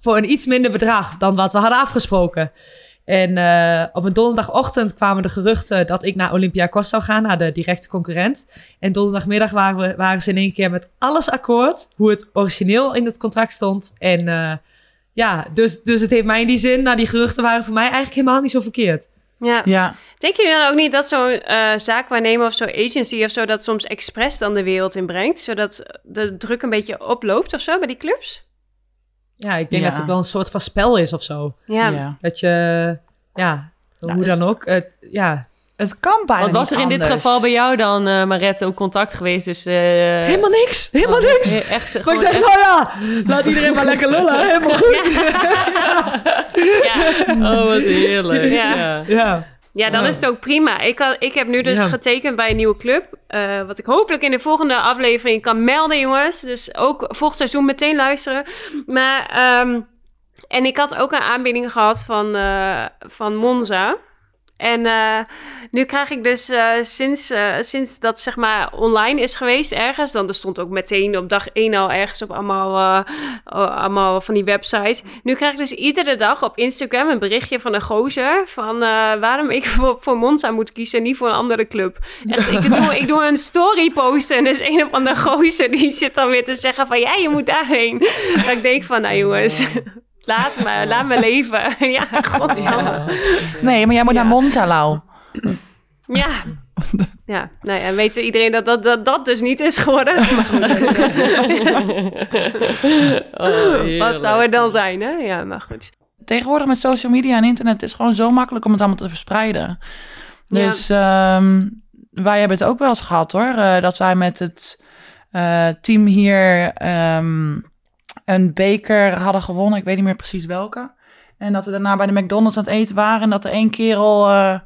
[SPEAKER 1] voor een iets minder bedrag dan wat we hadden afgesproken. En eh, op een donderdagochtend kwamen de geruchten dat ik naar Olympiakos zou gaan, naar de directe concurrent. En donderdagmiddag waren, we, waren ze in één keer met alles akkoord, hoe het origineel in het contract stond. En eh, ja, dus, dus het heeft mij in die zin, nou die geruchten waren voor mij eigenlijk helemaal niet zo verkeerd.
[SPEAKER 2] Ja.
[SPEAKER 3] Ja.
[SPEAKER 2] Denk je dan ook niet dat zo'n eh zaakwaarnemer of zo'n agency of zo dat soms expres dan de wereld in brengt, zodat de druk een beetje oploopt of zo bij die clubs?
[SPEAKER 1] Ja, ik denk
[SPEAKER 3] Ja.
[SPEAKER 1] dat het wel een soort van spel is of zo.
[SPEAKER 2] Ja.
[SPEAKER 3] Ja.
[SPEAKER 1] Dat je, ja,
[SPEAKER 3] Nou,
[SPEAKER 1] hoe dan ook, ja,
[SPEAKER 3] Het kan bijna
[SPEAKER 4] Wat was er in dit geval bij jou dan, eh Marette, ook contact geweest? Dus, eh,
[SPEAKER 1] helemaal niks, helemaal
[SPEAKER 4] oh,
[SPEAKER 1] niks.
[SPEAKER 4] Echt,
[SPEAKER 1] Maar
[SPEAKER 4] gewoon
[SPEAKER 1] ik dacht,
[SPEAKER 4] echt-
[SPEAKER 1] nou ja, laat iedereen maar lekker lullen, helemaal *laughs* goed. *laughs*
[SPEAKER 2] Ja.
[SPEAKER 4] Oh, wat heerlijk.
[SPEAKER 2] Ja.
[SPEAKER 4] Ja.
[SPEAKER 1] Ja,
[SPEAKER 2] Ja, dan
[SPEAKER 1] Wow.
[SPEAKER 2] is het ook prima. Ik, had, ik heb nu dus
[SPEAKER 1] Ja.
[SPEAKER 2] getekend bij een nieuwe club. eh, wat ik hopelijk in de volgende aflevering kan melden, jongens. Dus ook volgend seizoen meteen luisteren. Maar, ehm, en ik had ook een aanbieding gehad van, eh, van Monza. En eh, nu krijg ik dus eh, sinds, eh, sinds dat zeg maar online is geweest ergens... dan er stond ook meteen op dag 1 al ergens op allemaal, allemaal van die websites. Nu krijg ik dus iedere dag op Instagram een berichtje van een gozer... van waarom ik *laughs* voor, voor Monza moet kiezen en niet voor een andere club. Echt, ik, doe, ik doe een story posten en dus een of andere gozer... die zit dan weer te zeggen van ja, je moet daarheen. Dat ik denk van nou jongens... Laat me, laat me leven. *laughs* ja, godsamme.
[SPEAKER 3] Nee, maar jij moet naar Monza, Lau.
[SPEAKER 2] Ja. Ja, nou ja, weten we iedereen dat dat, dat dat dus niet is geworden. *laughs*
[SPEAKER 4] Oh,
[SPEAKER 2] Wat zou het dan zijn, hè? Ja, maar goed.
[SPEAKER 3] Tegenwoordig met social media en internet is het gewoon zo makkelijk om het allemaal te verspreiden.
[SPEAKER 2] Ja.
[SPEAKER 3] Dus ehm, wij hebben het ook wel eens gehad hoor. eh, dat wij met het eh, team hier ehm, een beker hadden gewonnen. Ik weet niet meer precies welke. En dat we daarna bij de McDonald's aan het eten waren. En dat er één kerel eh,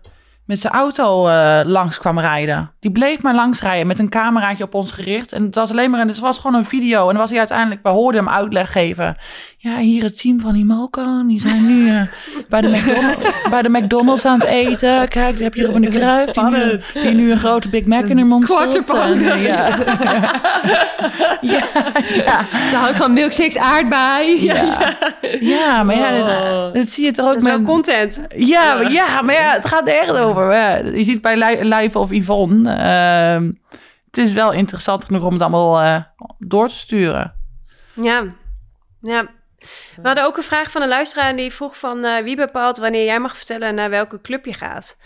[SPEAKER 3] met zijn auto eh, langs kwam rijden. Die bleef maar langs rijden met een cameraatje op ons gericht. En het was alleen maar, en het was gewoon een video. En dan was hij uiteindelijk, we hoorden hem uitleg geven. Ja, hier het team van Imoco. Die zijn nu eh, bij, de McDonald's, *laughs* bij de McDonald's aan het eten. Kijk, daar heb je Ruben de Kruijf. Die nu, die nu een grote Big Mac in haar mond stopt. En, eh, ja. *laughs* ja, ja,
[SPEAKER 4] Ze houdt van milkshakes aardbei.
[SPEAKER 3] ja. ja, maar ja, dat, dat zie je toch ook
[SPEAKER 2] Dat is wel
[SPEAKER 3] met...
[SPEAKER 2] content.
[SPEAKER 3] Ja, maar, ja, maar ja, het gaat er echt over. Ja, je ziet bij Li- Live of Yvonne... ehm, het is wel interessant genoeg om het allemaal eh, door te sturen.
[SPEAKER 2] Ja. Ja. We hadden ook een vraag van een luisteraar en die vroeg van eh, wie bepaalt wanneer jij mag vertellen naar welke club je gaat.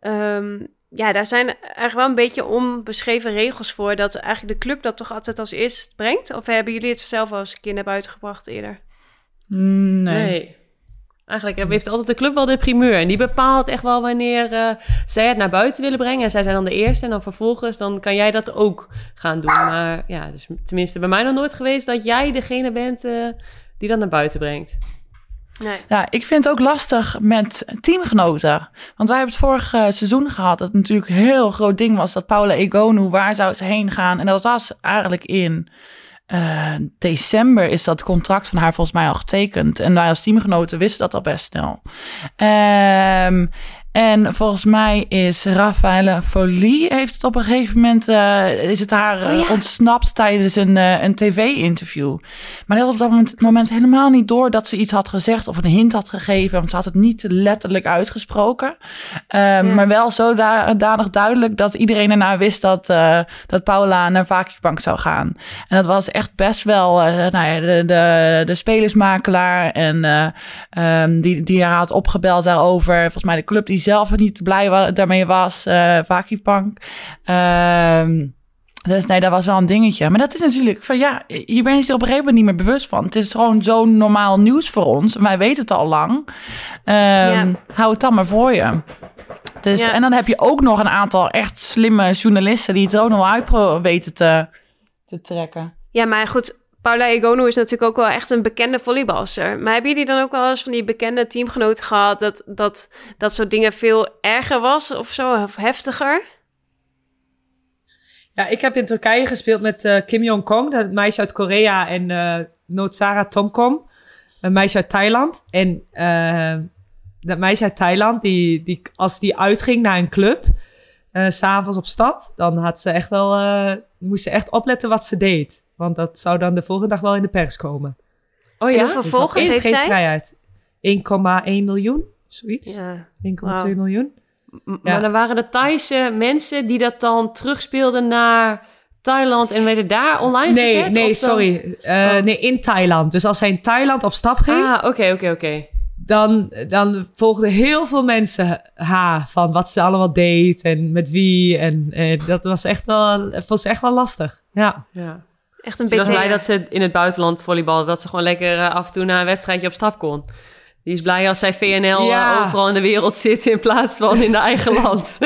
[SPEAKER 2] Ehm, ja, daar zijn eigenlijk wel een beetje onbeschreven regels voor dat eigenlijk de club dat toch altijd als eerst brengt. Of hebben jullie het zelf wel eens een keer naar buiten gebracht eerder?
[SPEAKER 3] Mm, Nee.
[SPEAKER 4] Nee. Eigenlijk heeft altijd de club wel de primeur. En die bepaalt echt wel wanneer eh, zij het naar buiten willen brengen. En zij zijn dan de eerste. En dan vervolgens dan kan jij dat ook gaan doen. Maar ja, dus tenminste bij mij nog nooit geweest dat jij degene bent eh, die dat naar buiten brengt.
[SPEAKER 2] Nee.
[SPEAKER 3] Ja, ik vind het ook lastig met teamgenoten. Want wij hebben het vorig seizoen gehad. Dat het natuurlijk een heel groot ding was. Dat Paula Egonu, waar zou ze heen gaan? En dat was eigenlijk in eh, december is dat contract van haar volgens mij al getekend. En wij als teamgenoten wisten dat al best snel. Ehm, en volgens mij is Raffaele Folie heeft het op een gegeven moment eh, is het haar eh, ontsnapt tijdens een, eh, een tv-interview. Maar had op dat moment, moment helemaal niet door dat ze iets had gezegd of een hint had gegeven. Want ze had het niet letterlijk uitgesproken. Ehm, Maar wel zodanig duidelijk dat iedereen erna wist dat, dat Paula naar Vakiebank zou gaan. En dat was echt best wel nou ja, de, de, de spelersmakelaar en eh, ehm, die, die haar had opgebeld daarover. Volgens mij de club die zelf niet blij wa- daarmee was, eh Vakiebank. Ehm dus nee, dat was wel een dingetje. Maar dat is natuurlijk van ja, je bent je er op een gegeven moment niet meer bewust van. Het is gewoon zo'n normaal nieuws voor ons. Wij weten het al lang. Ehm,
[SPEAKER 2] Ja.
[SPEAKER 3] Hou het dan maar voor je. Dus,
[SPEAKER 2] Ja.
[SPEAKER 3] En dan heb je ook nog een aantal echt slimme journalisten die het ook nog wel uit weten te, te trekken.
[SPEAKER 2] Ja, maar goed, Paula Egonu is natuurlijk ook wel echt een bekende volleybalster. Maar hebben jullie dan ook wel eens van die bekende teamgenoten gehad... dat dat, dat soort dingen veel erger was of zo, of heftiger?
[SPEAKER 1] Ja, ik heb in Turkije gespeeld met eh, Kim Jong-kong, dat meisje uit Korea, en eh Noodsara Tomkom, een meisje uit Thailand. En eh, dat meisje uit Thailand, die, die, als die uitging naar een club, s s'avonds op stap, dan had ze echt wel, eh, moest ze echt opletten wat ze deed. Want dat zou dan de volgende dag wel in de pers komen.
[SPEAKER 4] Oh
[SPEAKER 2] En
[SPEAKER 4] ja?
[SPEAKER 2] volgers
[SPEAKER 1] Dus dat
[SPEAKER 2] heeft
[SPEAKER 1] geeft
[SPEAKER 2] zij?
[SPEAKER 1] vrijheid. 1,1 miljoen Zoiets.
[SPEAKER 2] Ja.
[SPEAKER 1] 1,2
[SPEAKER 2] Wauw.
[SPEAKER 1] miljoen.
[SPEAKER 4] M-
[SPEAKER 1] Ja.
[SPEAKER 4] Maar dan waren de Thaise mensen die dat dan terugspeelden naar Thailand en werden daar online
[SPEAKER 1] Nee,
[SPEAKER 4] gezet?
[SPEAKER 1] nee,
[SPEAKER 4] dan-
[SPEAKER 1] sorry. Eh,
[SPEAKER 4] Oh.
[SPEAKER 1] Nee, in Thailand. Dus als hij in Thailand op stap ging,
[SPEAKER 4] Ah, oké, oké, oké.
[SPEAKER 1] Dan, dan volgden heel veel mensen haar van wat ze allemaal deed en met wie. En eh, dat was echt wel, vond ze echt wel lastig. Ja.
[SPEAKER 4] Ja.
[SPEAKER 2] Echt een
[SPEAKER 4] Ze was
[SPEAKER 2] beetje...
[SPEAKER 4] blij dat ze in het buitenland volleyballen, dat ze gewoon lekker eh, af en toe na een wedstrijdje op stap kon. Die is blij als zij VNL
[SPEAKER 1] Ja.
[SPEAKER 4] eh, overal in de wereld zit in plaats van in de eigen *laughs* land.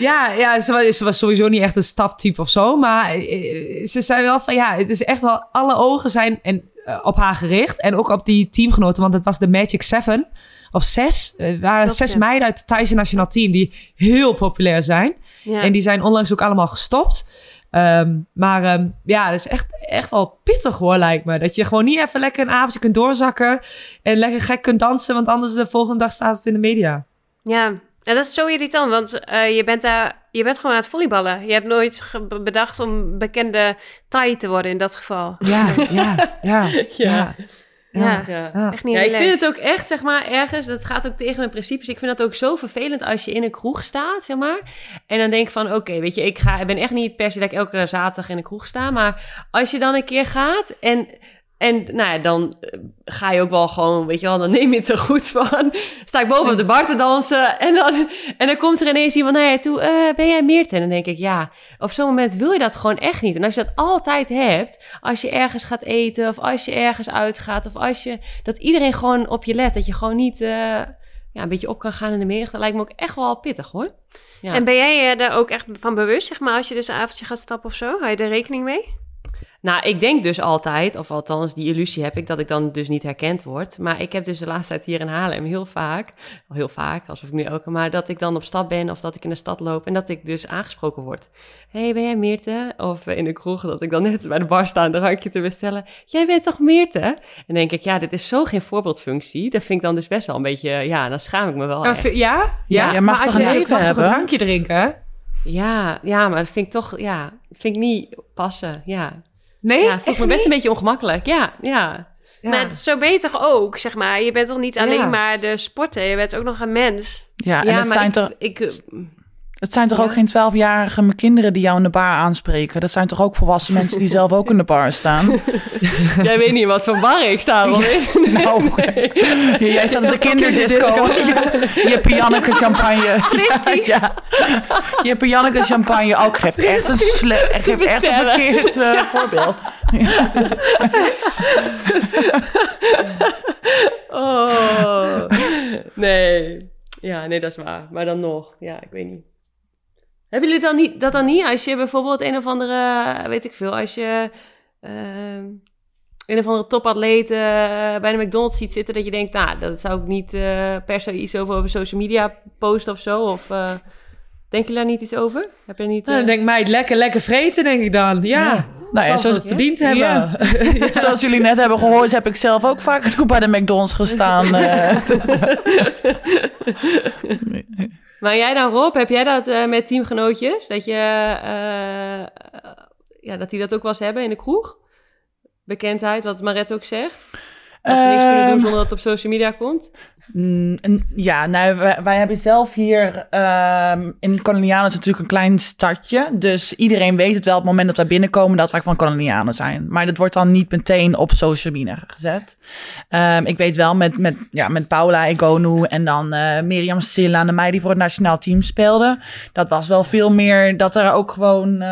[SPEAKER 1] Ja, ja ze, was, ze was sowieso niet echt een staptype of zo. Maar eh, ze zei wel van ja, het is echt wel, alle ogen zijn en, eh, op haar gericht. En ook op die teamgenoten, want het was de Magic Seven of zes. Eh, Er waren
[SPEAKER 2] Klopt,
[SPEAKER 1] zes
[SPEAKER 2] ja.
[SPEAKER 1] meiden uit het Thaise nationaal team die heel populair zijn.
[SPEAKER 2] Ja.
[SPEAKER 1] En die zijn onlangs ook allemaal gestopt. Ehm, maar ehm, ja, dat is echt, echt wel pittig hoor, lijkt me. Dat je gewoon niet even lekker een avondje kunt doorzakken. En lekker gek kunt dansen, want anders de volgende dag staat het in de media.
[SPEAKER 2] Ja, ja dat is zo irritant, want eh, je, bent daar, je bent gewoon aan het volleyballen. Je hebt nooit bedacht om bekende Thai te worden in dat geval.
[SPEAKER 1] Ja, ja, ja. *laughs*
[SPEAKER 2] Ja.
[SPEAKER 1] ja.
[SPEAKER 4] Ja.
[SPEAKER 2] Echt niet
[SPEAKER 4] Ja, ik vind het ook echt, zeg maar, ergens, dat gaat ook tegen mijn principes. Ik vind dat ook zo vervelend als je in een kroeg staat, zeg maar. En dan denk ik van, oké, weet je, ik, ga, ik ben echt niet per se dat ik elke zaterdag in een kroeg sta. Maar als je dan een keer gaat en, en nou ja, dan eh, ga je ook wel gewoon, weet je wel, dan neem je het er goed van. Sta ik boven op de bar te dansen en dan, en dan komt er ineens iemand naar je toe, eh, ben jij Meerte? En dan denk ik, ja, op zo'n moment wil je dat gewoon echt niet. En als je dat altijd hebt, als je ergens gaat eten of als je ergens uitgaat of als je dat iedereen gewoon op je let. Dat je gewoon niet eh, ja, een beetje op kan gaan in de menigte. Lijkt me ook echt wel pittig hoor. Ja.
[SPEAKER 2] En ben jij daar ook echt van bewust, zeg maar, als je dus een avondje gaat stappen of zo? Hou je er rekening mee?
[SPEAKER 4] Nou, ik denk dus altijd, of althans die illusie heb ik, dat ik dan dus niet herkend word. Maar ik heb dus de laatste tijd hier in Haarlem heel vaak, al heel vaak, alsof ik nu elke, maar dat ik dan op stap ben of dat ik in de stad loop en dat ik dus aangesproken word. Hé, hey, ben jij Meerte? Of in de kroeg dat ik dan net bij de bar sta een drankje te bestellen. Jij bent toch Meerte? En dan denk ik, ja, dit is zo geen voorbeeldfunctie. Dat vind ik dan dus best wel een beetje, ja, dan schaam ik me wel
[SPEAKER 1] Ja,
[SPEAKER 4] echt.
[SPEAKER 1] ja? ja?
[SPEAKER 3] je mag
[SPEAKER 1] maar als
[SPEAKER 3] toch
[SPEAKER 1] je
[SPEAKER 3] een leven
[SPEAKER 1] mag toch
[SPEAKER 3] hebben?
[SPEAKER 1] een drankje drinken?
[SPEAKER 4] Ja, ja, maar dat vind ik toch, ja, vind ik niet passen, ja.
[SPEAKER 1] Nee?
[SPEAKER 4] Ja, voel ik me best een beetje ongemakkelijk. Ja, ja.
[SPEAKER 1] Ja.
[SPEAKER 2] Maar zo ben je toch ook, zeg maar. Je bent toch niet alleen
[SPEAKER 1] Ja.
[SPEAKER 2] maar de sporter, je bent ook nog een mens.
[SPEAKER 3] Ja, en
[SPEAKER 4] ja, maar
[SPEAKER 3] zijn,
[SPEAKER 4] ik,
[SPEAKER 3] toch,
[SPEAKER 4] ik,
[SPEAKER 3] het zijn toch
[SPEAKER 4] Ja.
[SPEAKER 3] ook geen twaalfjarige kinderen die jou in de bar aanspreken? Dat zijn toch ook volwassen *laughs* mensen die zelf ook in de bar staan? *laughs*
[SPEAKER 4] jij weet niet wat voor bar ik sta, Robin.
[SPEAKER 3] Nou, *laughs* jij staat op de kinderdisco. Je hebt champagne. Ja. Je hebt Janneke champagne ook. Geeft echt een, sle- geeft echt een verkeerd eh, voorbeeld.
[SPEAKER 4] Oh, nee. Ja, nee, dat is waar. Maar dan nog, ja, ik weet niet. Hebben jullie dan niet, dat dan niet? Als je bijvoorbeeld een of andere, weet ik veel, als je ehm, een of andere topatleet eh, bij de McDonald's ziet zitten, dat je denkt, nou, dat zou ik niet eh, per se iets over, over social media posten of zo? Of eh denken jullie daar niet iets over? Heb je niet...
[SPEAKER 1] Nou, dan denk ik, meid, lekker, lekker vreten, denk ik dan. Ja,
[SPEAKER 3] Nou ja,
[SPEAKER 1] zal
[SPEAKER 3] zo,
[SPEAKER 1] het verdiend
[SPEAKER 3] Ja. *laughs*
[SPEAKER 1] hebben.
[SPEAKER 3] zoals jullie net hebben gehoord, heb ik zelf ook vaak *laughs* genoeg bij de McDonald's gestaan. Dus, *laughs*
[SPEAKER 4] Maar jij dan, Rob, heb jij dat eh, met teamgenootjes? Dat je, eh, ja, dat die dat ook wel eens hebben in de kroeg? Bekendheid, wat Maret ook zegt. Dat ze niks kunnen doen
[SPEAKER 3] Ehm,
[SPEAKER 4] zonder dat het op social media komt.
[SPEAKER 3] Mm, ja, nou, wij, wij hebben zelf hier ehm, in Kolonianen is natuurlijk een klein stadje. Dus iedereen weet het wel op het moment dat wij binnenkomen dat wij van Kolonianen zijn. Maar dat wordt dan niet meteen op social media gezet. Ehm, ik weet wel met, met, ja, met Paula Egonu en dan eh Mirjam Silla en de meid die voor het nationaal team speelden. Dat was wel veel meer dat er ook gewoon...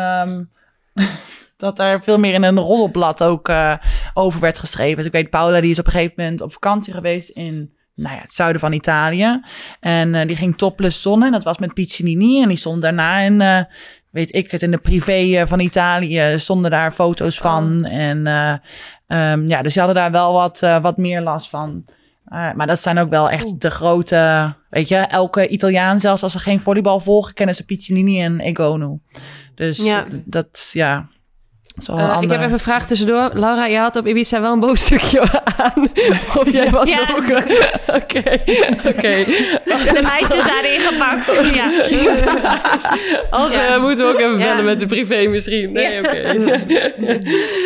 [SPEAKER 3] *laughs* dat er veel meer in een roddelblad ook eh, over werd geschreven. Dus ik weet, Paula die is op een gegeven moment op vakantie geweest in nou ja, het zuiden van Italië. En eh, die ging topless zonnen. Dat was met Piccinini. En die stond daarna in, eh, weet ik het, in de privé van Italië. Stonden daar foto's van. En eh, ehm, ja, dus ze hadden daar wel wat, wat meer last van. Maar dat zijn ook wel echt de grote, weet je, elke Italiaan, zelfs als ze geen volleybal volgen, kennen ze Piccinini en Egonu. Dus
[SPEAKER 2] Ja.
[SPEAKER 3] dat, ja,
[SPEAKER 4] Eh, ik heb even een vraag tussendoor. Laura, je had op Ibiza wel een boos *laughs* stukje aan. Of jij was
[SPEAKER 2] Ja.
[SPEAKER 4] ook... een- *laughs* Oké, oké.
[SPEAKER 2] De meisjes daarin gepakt. *laughs* Ja.
[SPEAKER 4] Als
[SPEAKER 2] Ja.
[SPEAKER 4] eh, moeten we ook even
[SPEAKER 2] Ja.
[SPEAKER 4] bellen met de privé misschien. Nee,
[SPEAKER 2] Ja.
[SPEAKER 4] oké.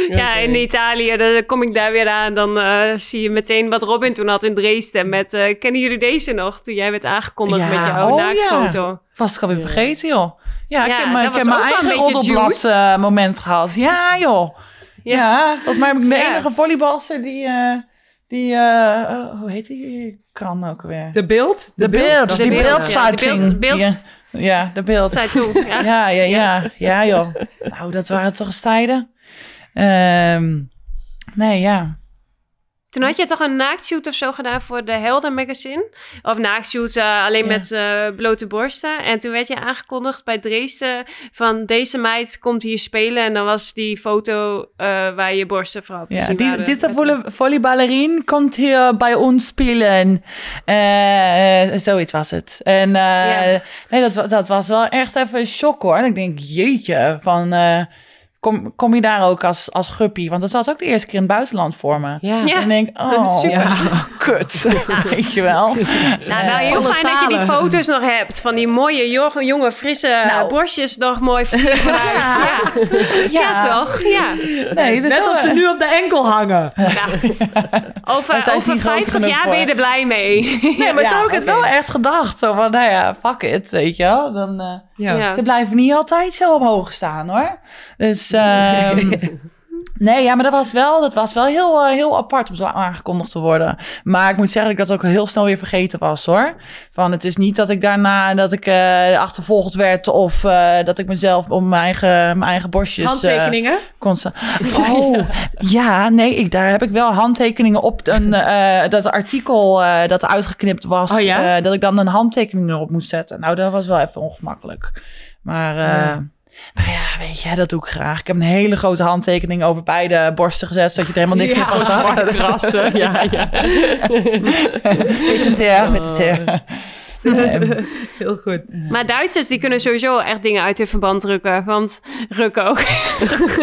[SPEAKER 2] Ja, in Italië, dan kom ik daar weer aan. Dan eh, zie je meteen wat Robin toen had in Dresden. Met, eh, kennen jullie deze nog? Toen jij werd aangekondigd
[SPEAKER 3] Ja,
[SPEAKER 2] met jouw
[SPEAKER 3] oh
[SPEAKER 2] naaktfoto.
[SPEAKER 3] Was ik alweer vergeten, joh. Ja, ik
[SPEAKER 2] Ja,
[SPEAKER 3] heb, ik heb mijn eigen
[SPEAKER 2] een beetje
[SPEAKER 3] roddelblad eh, moment gehad. Ja, joh. Ja, volgens mij ben ik de
[SPEAKER 2] Ja.
[SPEAKER 3] enige volleybalster die... eh, die eh, oh, hoe heet die kan ook weer?
[SPEAKER 1] De beeld?
[SPEAKER 3] De beeld,
[SPEAKER 1] dat
[SPEAKER 3] die beeldsluiting.
[SPEAKER 2] Ja, de beeld- beeld-
[SPEAKER 3] Die, Ja, de beeld.
[SPEAKER 2] Zij toen. *laughs* Ja.
[SPEAKER 3] Ja, ja, ja. Ja, joh. Nou, dat waren toch eens tijden. Ehm, nee, ja.
[SPEAKER 2] Toen had je toch een naaktshoot of zo gedaan voor de Helden magazine? Of naaktshoot eh, alleen
[SPEAKER 3] Ja.
[SPEAKER 2] met eh, blote borsten. En toen werd je aangekondigd bij Dresden van deze meid komt hier spelen. En dan was die foto eh, waar je borsten vooral op te
[SPEAKER 3] Ja,
[SPEAKER 2] zien
[SPEAKER 3] die, deze volle- volleyballerin komt hier bij ons spelen. Zoiets was het. En
[SPEAKER 2] Ja.
[SPEAKER 3] nee, dat, dat was wel echt even een shock hoor. En ik denk, jeetje, van, kom, kom je daar ook als, als guppie? Want dat was ook de eerste keer in het buitenland voor me.
[SPEAKER 4] Ja.
[SPEAKER 2] Ja.
[SPEAKER 3] En ik denk, oh,
[SPEAKER 1] Super. *laughs*
[SPEAKER 3] kut, *laughs* weet je wel.
[SPEAKER 2] Nou, nou heel fijn dat je die foto's nog hebt. Van die mooie, jonge, jonge frisse
[SPEAKER 3] Nou.
[SPEAKER 2] borstjes nog mooi vooruit. *laughs* Ja. Ja. toch? Ja.
[SPEAKER 3] Nee, dus
[SPEAKER 1] Net als ze nu op de enkel hangen.
[SPEAKER 2] Nou, over over
[SPEAKER 3] niet groot
[SPEAKER 2] 50
[SPEAKER 3] genoeg
[SPEAKER 2] jaar
[SPEAKER 3] voor.
[SPEAKER 2] ben je er blij mee.
[SPEAKER 3] Nee, maar
[SPEAKER 1] Ja,
[SPEAKER 3] zo heb ik het wel echt gedacht. Zo van, nou ja, fuck it, weet je wel. Dan, eh,
[SPEAKER 1] Ja.
[SPEAKER 2] Ja.
[SPEAKER 3] Ze blijven niet altijd zo omhoog staan, hoor. Dus, ehm, *laughs* nee, ja, maar dat was wel, dat was wel heel, eh, heel apart om zo aangekondigd te worden. Maar ik moet zeggen dat ik dat ook heel snel weer vergeten was, hoor. Van, het is niet dat ik daarna, dat ik eh, achtervolgd werd of eh, dat ik mezelf om mijn eigen, mijn eigen borstjes...
[SPEAKER 1] Handtekeningen?
[SPEAKER 3] Constant. *laughs* Oh, ja, nee, ik, daar heb ik wel handtekeningen op. Een, dat artikel dat uitgeknipt was,
[SPEAKER 1] Oh ja?
[SPEAKER 3] dat ik dan een handtekening erop moest zetten. Nou, dat was wel even ongemakkelijk. Maar,
[SPEAKER 1] Ja.
[SPEAKER 3] Maar ja, weet je, dat doe ik graag. Ik heb een hele grote handtekening over beide borsten gezet, zodat je er helemaal niks meer van zag. *laughs*
[SPEAKER 4] Ja, ja.
[SPEAKER 3] Weet het zeer, weet het zeer. Ehm, *laughs*
[SPEAKER 1] Heel goed.
[SPEAKER 2] Maar Duitsers die kunnen sowieso echt dingen uit hun verband rukken. Want rukken ook.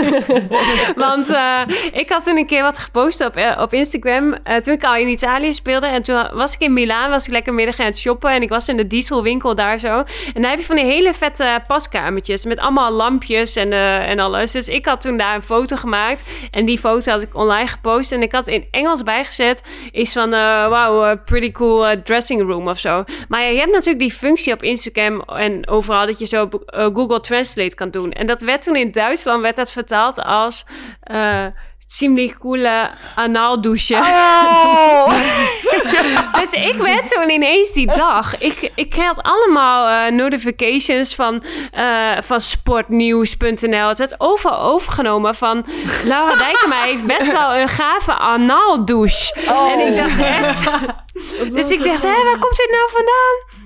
[SPEAKER 2] *laughs* want eh, ik had toen een keer wat gepost op, eh, op Instagram. eh, toen ik al in Italië speelde. En toen was ik in Milaan. Was ik lekker middag aan het shoppen. En ik was in de dieselwinkel daar zo. En daar heb je van die hele vette paskamertjes. Met allemaal lampjes en, eh, en alles. Dus ik had toen daar een foto gemaakt. En die foto had ik online gepost. En ik had in Engels bijgezet. Iets van, eh wow, eh, pretty cool eh, dressing room of zo. Maar ja, je hebt natuurlijk die functie op Instagram en overal dat je zo eh, Google Translate kan doen. En dat werd toen in Duitsland werd dat vertaald als eh ziemlich coole anaaldouche.
[SPEAKER 3] oh, *laughs*
[SPEAKER 2] Dus ik werd toen ineens die dag. Ik, ik kreeg allemaal eh, notifications van, eh, van sportnieuws.nl. Het werd overal overgenomen van... Laura Dijkema heeft best wel een gave anaaldouche.
[SPEAKER 3] Oh.
[SPEAKER 2] En ik dacht echt... *laughs* Dus ik dacht, hé, waar komt dit nou vandaan?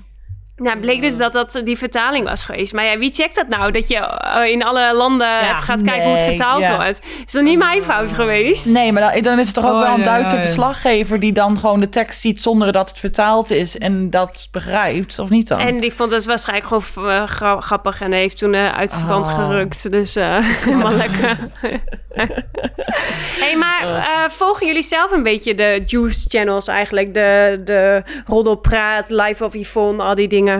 [SPEAKER 2] Nou, het bleek dus dat dat die vertaling was geweest. Maar ja, wie checkt dat nou? Dat je eh, in alle landen even gaat kijken hoe het vertaald
[SPEAKER 3] ja.
[SPEAKER 2] wordt. Is dat niet mijn fout geweest?
[SPEAKER 3] Nee, maar dan, dan is het toch ook
[SPEAKER 1] Oh,
[SPEAKER 3] wel een Duitse
[SPEAKER 1] ja,
[SPEAKER 3] verslaggever die dan gewoon de tekst ziet zonder dat het vertaald is en dat begrijpt, of niet dan?
[SPEAKER 2] En die vond het waarschijnlijk gewoon eh, gra- grappig en heeft toen eh, uit verband
[SPEAKER 3] Oh.
[SPEAKER 2] gerukt. Dus eh *laughs* *laughs* helemaal lekker. *laughs* hey, maar eh, volgen jullie zelf een beetje de juice channels eigenlijk? De, de Roddelpraat, Live of Yvonne, al die dingen?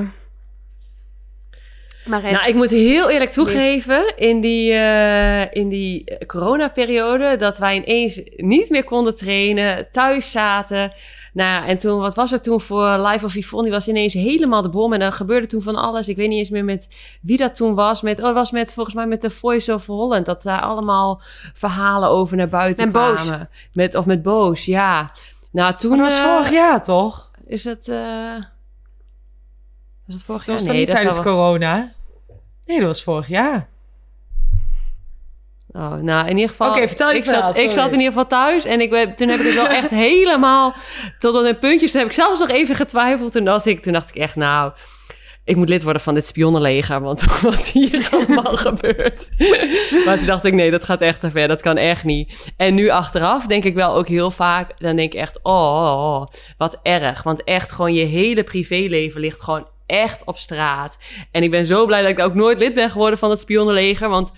[SPEAKER 2] Maar
[SPEAKER 4] Nou, ik moet heel eerlijk toegeven, in die, eh, in die eh, coronaperiode, dat wij ineens niet meer konden trainen, thuis zaten. Nou, en toen, wat was er toen voor Live of Yvonne? Die was ineens helemaal de bom. En er gebeurde toen van alles. Ik weet niet eens meer met wie dat toen was. Met, oh, het was met, volgens mij met de Voice of Holland. Dat daar allemaal verhalen over naar buiten
[SPEAKER 2] Met Boos.
[SPEAKER 4] kwamen. Met, of met Boos, ja. Nou, toen...
[SPEAKER 1] Maar dat was
[SPEAKER 4] eh,
[SPEAKER 1] vorig jaar, toch?
[SPEAKER 4] Is het... eh, was het vorig jaar?
[SPEAKER 1] Was
[SPEAKER 4] nee,
[SPEAKER 1] niet
[SPEAKER 4] dat
[SPEAKER 1] tijdens
[SPEAKER 4] wel-
[SPEAKER 1] corona? Nee, dat was vorig jaar.
[SPEAKER 4] Oh, nou, in ieder geval.
[SPEAKER 1] Oké, vertel je
[SPEAKER 4] ik
[SPEAKER 1] verhaal,
[SPEAKER 4] zat, ik zat in ieder geval thuis en ik ben, toen heb ik het wel *laughs* echt helemaal tot aan de puntjes. Toen heb ik zelfs nog even getwijfeld. Toen, was ik, toen dacht ik echt, nou, ik moet lid worden van dit spionnenleger, want *laughs* wat hier *laughs* allemaal gebeurt. Maar toen dacht ik, nee, dat gaat echt te ver. Dat kan echt niet. En nu achteraf denk ik wel ook heel vaak, dan denk ik echt, oh, oh, oh, wat erg. Want echt gewoon je hele privéleven ligt gewoon echt op straat. En ik ben zo blij dat ik ook nooit lid ben geworden van het spionnenleger, want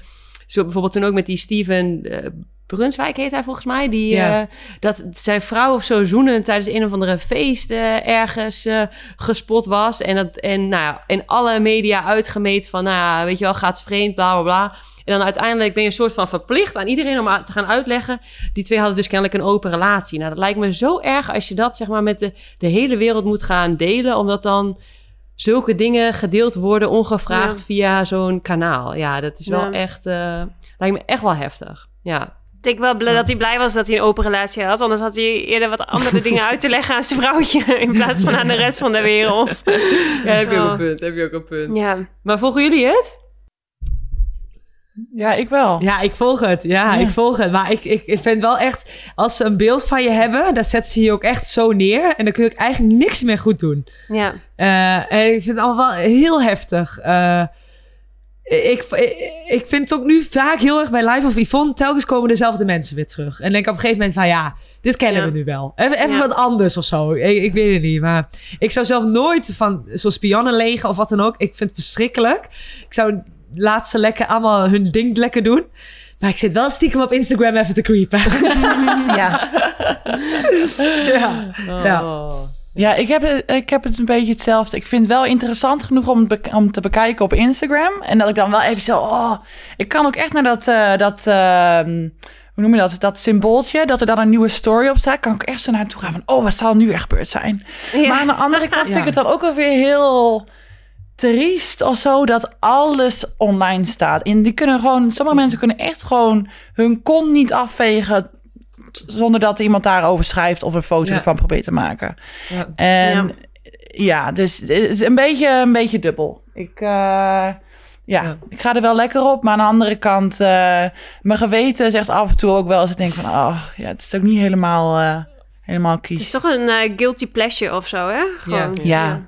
[SPEAKER 4] zo bijvoorbeeld toen ook met die Steven eh, Brunswijk heet hij volgens mij. Die,
[SPEAKER 1] Ja.
[SPEAKER 4] eh, dat zijn vrouw of zo zoenen tijdens een of andere feest ergens eh, gespot was. En, dat, en nou ja, in alle media uitgemeten van, nou weet je wel, gaat vreemd, bla bla bla. En dan uiteindelijk ben je een soort van verplicht aan iedereen om te gaan uitleggen. Die twee hadden dus kennelijk een open relatie. Nou, dat lijkt me zo erg als je dat zeg maar met de, de hele wereld moet gaan delen. Omdat dan zulke dingen gedeeld worden ongevraagd
[SPEAKER 2] Ja.
[SPEAKER 4] via zo'n kanaal. Ja, dat is wel
[SPEAKER 2] Ja.
[SPEAKER 4] echt, eh, lijkt me echt wel heftig. Ja.
[SPEAKER 2] Ik denk wel blij dat hij blij was dat hij een open relatie had. Anders had hij eerder wat andere *laughs* dingen uit te leggen aan zijn vrouwtje. In plaats van aan de rest van de wereld.
[SPEAKER 4] Ja, heb je ook
[SPEAKER 2] Oh.
[SPEAKER 4] een punt. Heb je ook een punt.
[SPEAKER 2] Ja.
[SPEAKER 4] Maar volgen jullie het?
[SPEAKER 3] Ja, ik wel.
[SPEAKER 1] Ja, ik volg het. Ja,
[SPEAKER 3] Ja.
[SPEAKER 1] ik volg het. Maar ik, ik, ik vind wel echt, als ze een beeld van je hebben, dan zetten ze je ook echt zo neer. En dan kun je ook eigenlijk niks meer goed doen.
[SPEAKER 2] Ja.
[SPEAKER 1] Eh, en ik vind het allemaal wel heel heftig. Eh, ik, ik, ik vind het ook nu vaak heel erg bij Live of Yvonne. Telkens komen dezelfde mensen weer terug. En denk op een gegeven moment van ja, dit kennen
[SPEAKER 2] Ja.
[SPEAKER 1] we nu wel. Even, even
[SPEAKER 2] Ja.
[SPEAKER 1] wat anders of zo. Ik, ik weet het niet. Maar ik zou zelf nooit van zo'n spionnen legen of wat dan ook. Ik vind het verschrikkelijk. Ik zou laat ze lekker allemaal hun ding lekker doen. Maar ik zit wel stiekem op Instagram even te creepen.
[SPEAKER 3] Ja. *laughs*
[SPEAKER 1] ja. Ja.
[SPEAKER 4] Oh.
[SPEAKER 3] Ja, ik heb, het- ik heb het een beetje hetzelfde. Ik vind het wel interessant genoeg om, om te bekijken op Instagram. En dat ik dan wel even zo... Oh, ik kan ook echt naar dat... eh, dat ehm, hoe noem je dat? Dat symbooltje, dat er dan een nieuwe story op staat. Kan ik echt zo naartoe gaan van... Oh, wat zal nu echt gebeurd zijn?
[SPEAKER 2] Ja.
[SPEAKER 3] Maar aan de andere kant *laughs* vind ik
[SPEAKER 1] Ja.
[SPEAKER 3] het dan ook wel weer heel triest of zo dat alles online staat. En die kunnen gewoon, sommige mensen kunnen echt gewoon hun kont niet afvegen zonder dat iemand daarover schrijft of een foto
[SPEAKER 1] Ja.
[SPEAKER 3] ervan probeert te maken.
[SPEAKER 1] Ja.
[SPEAKER 3] En ja, dus het is een beetje, een beetje dubbel. Ik, eh, ja, ik ga er wel lekker op, maar aan de andere kant, eh, mijn geweten zegt af en toe ook wel als ik denk van, oh, ja, het is ook niet helemaal, eh, helemaal
[SPEAKER 2] Het is
[SPEAKER 3] kies.
[SPEAKER 2] toch een guilty pleasure of zo, hè? Gewoon,
[SPEAKER 3] Ja.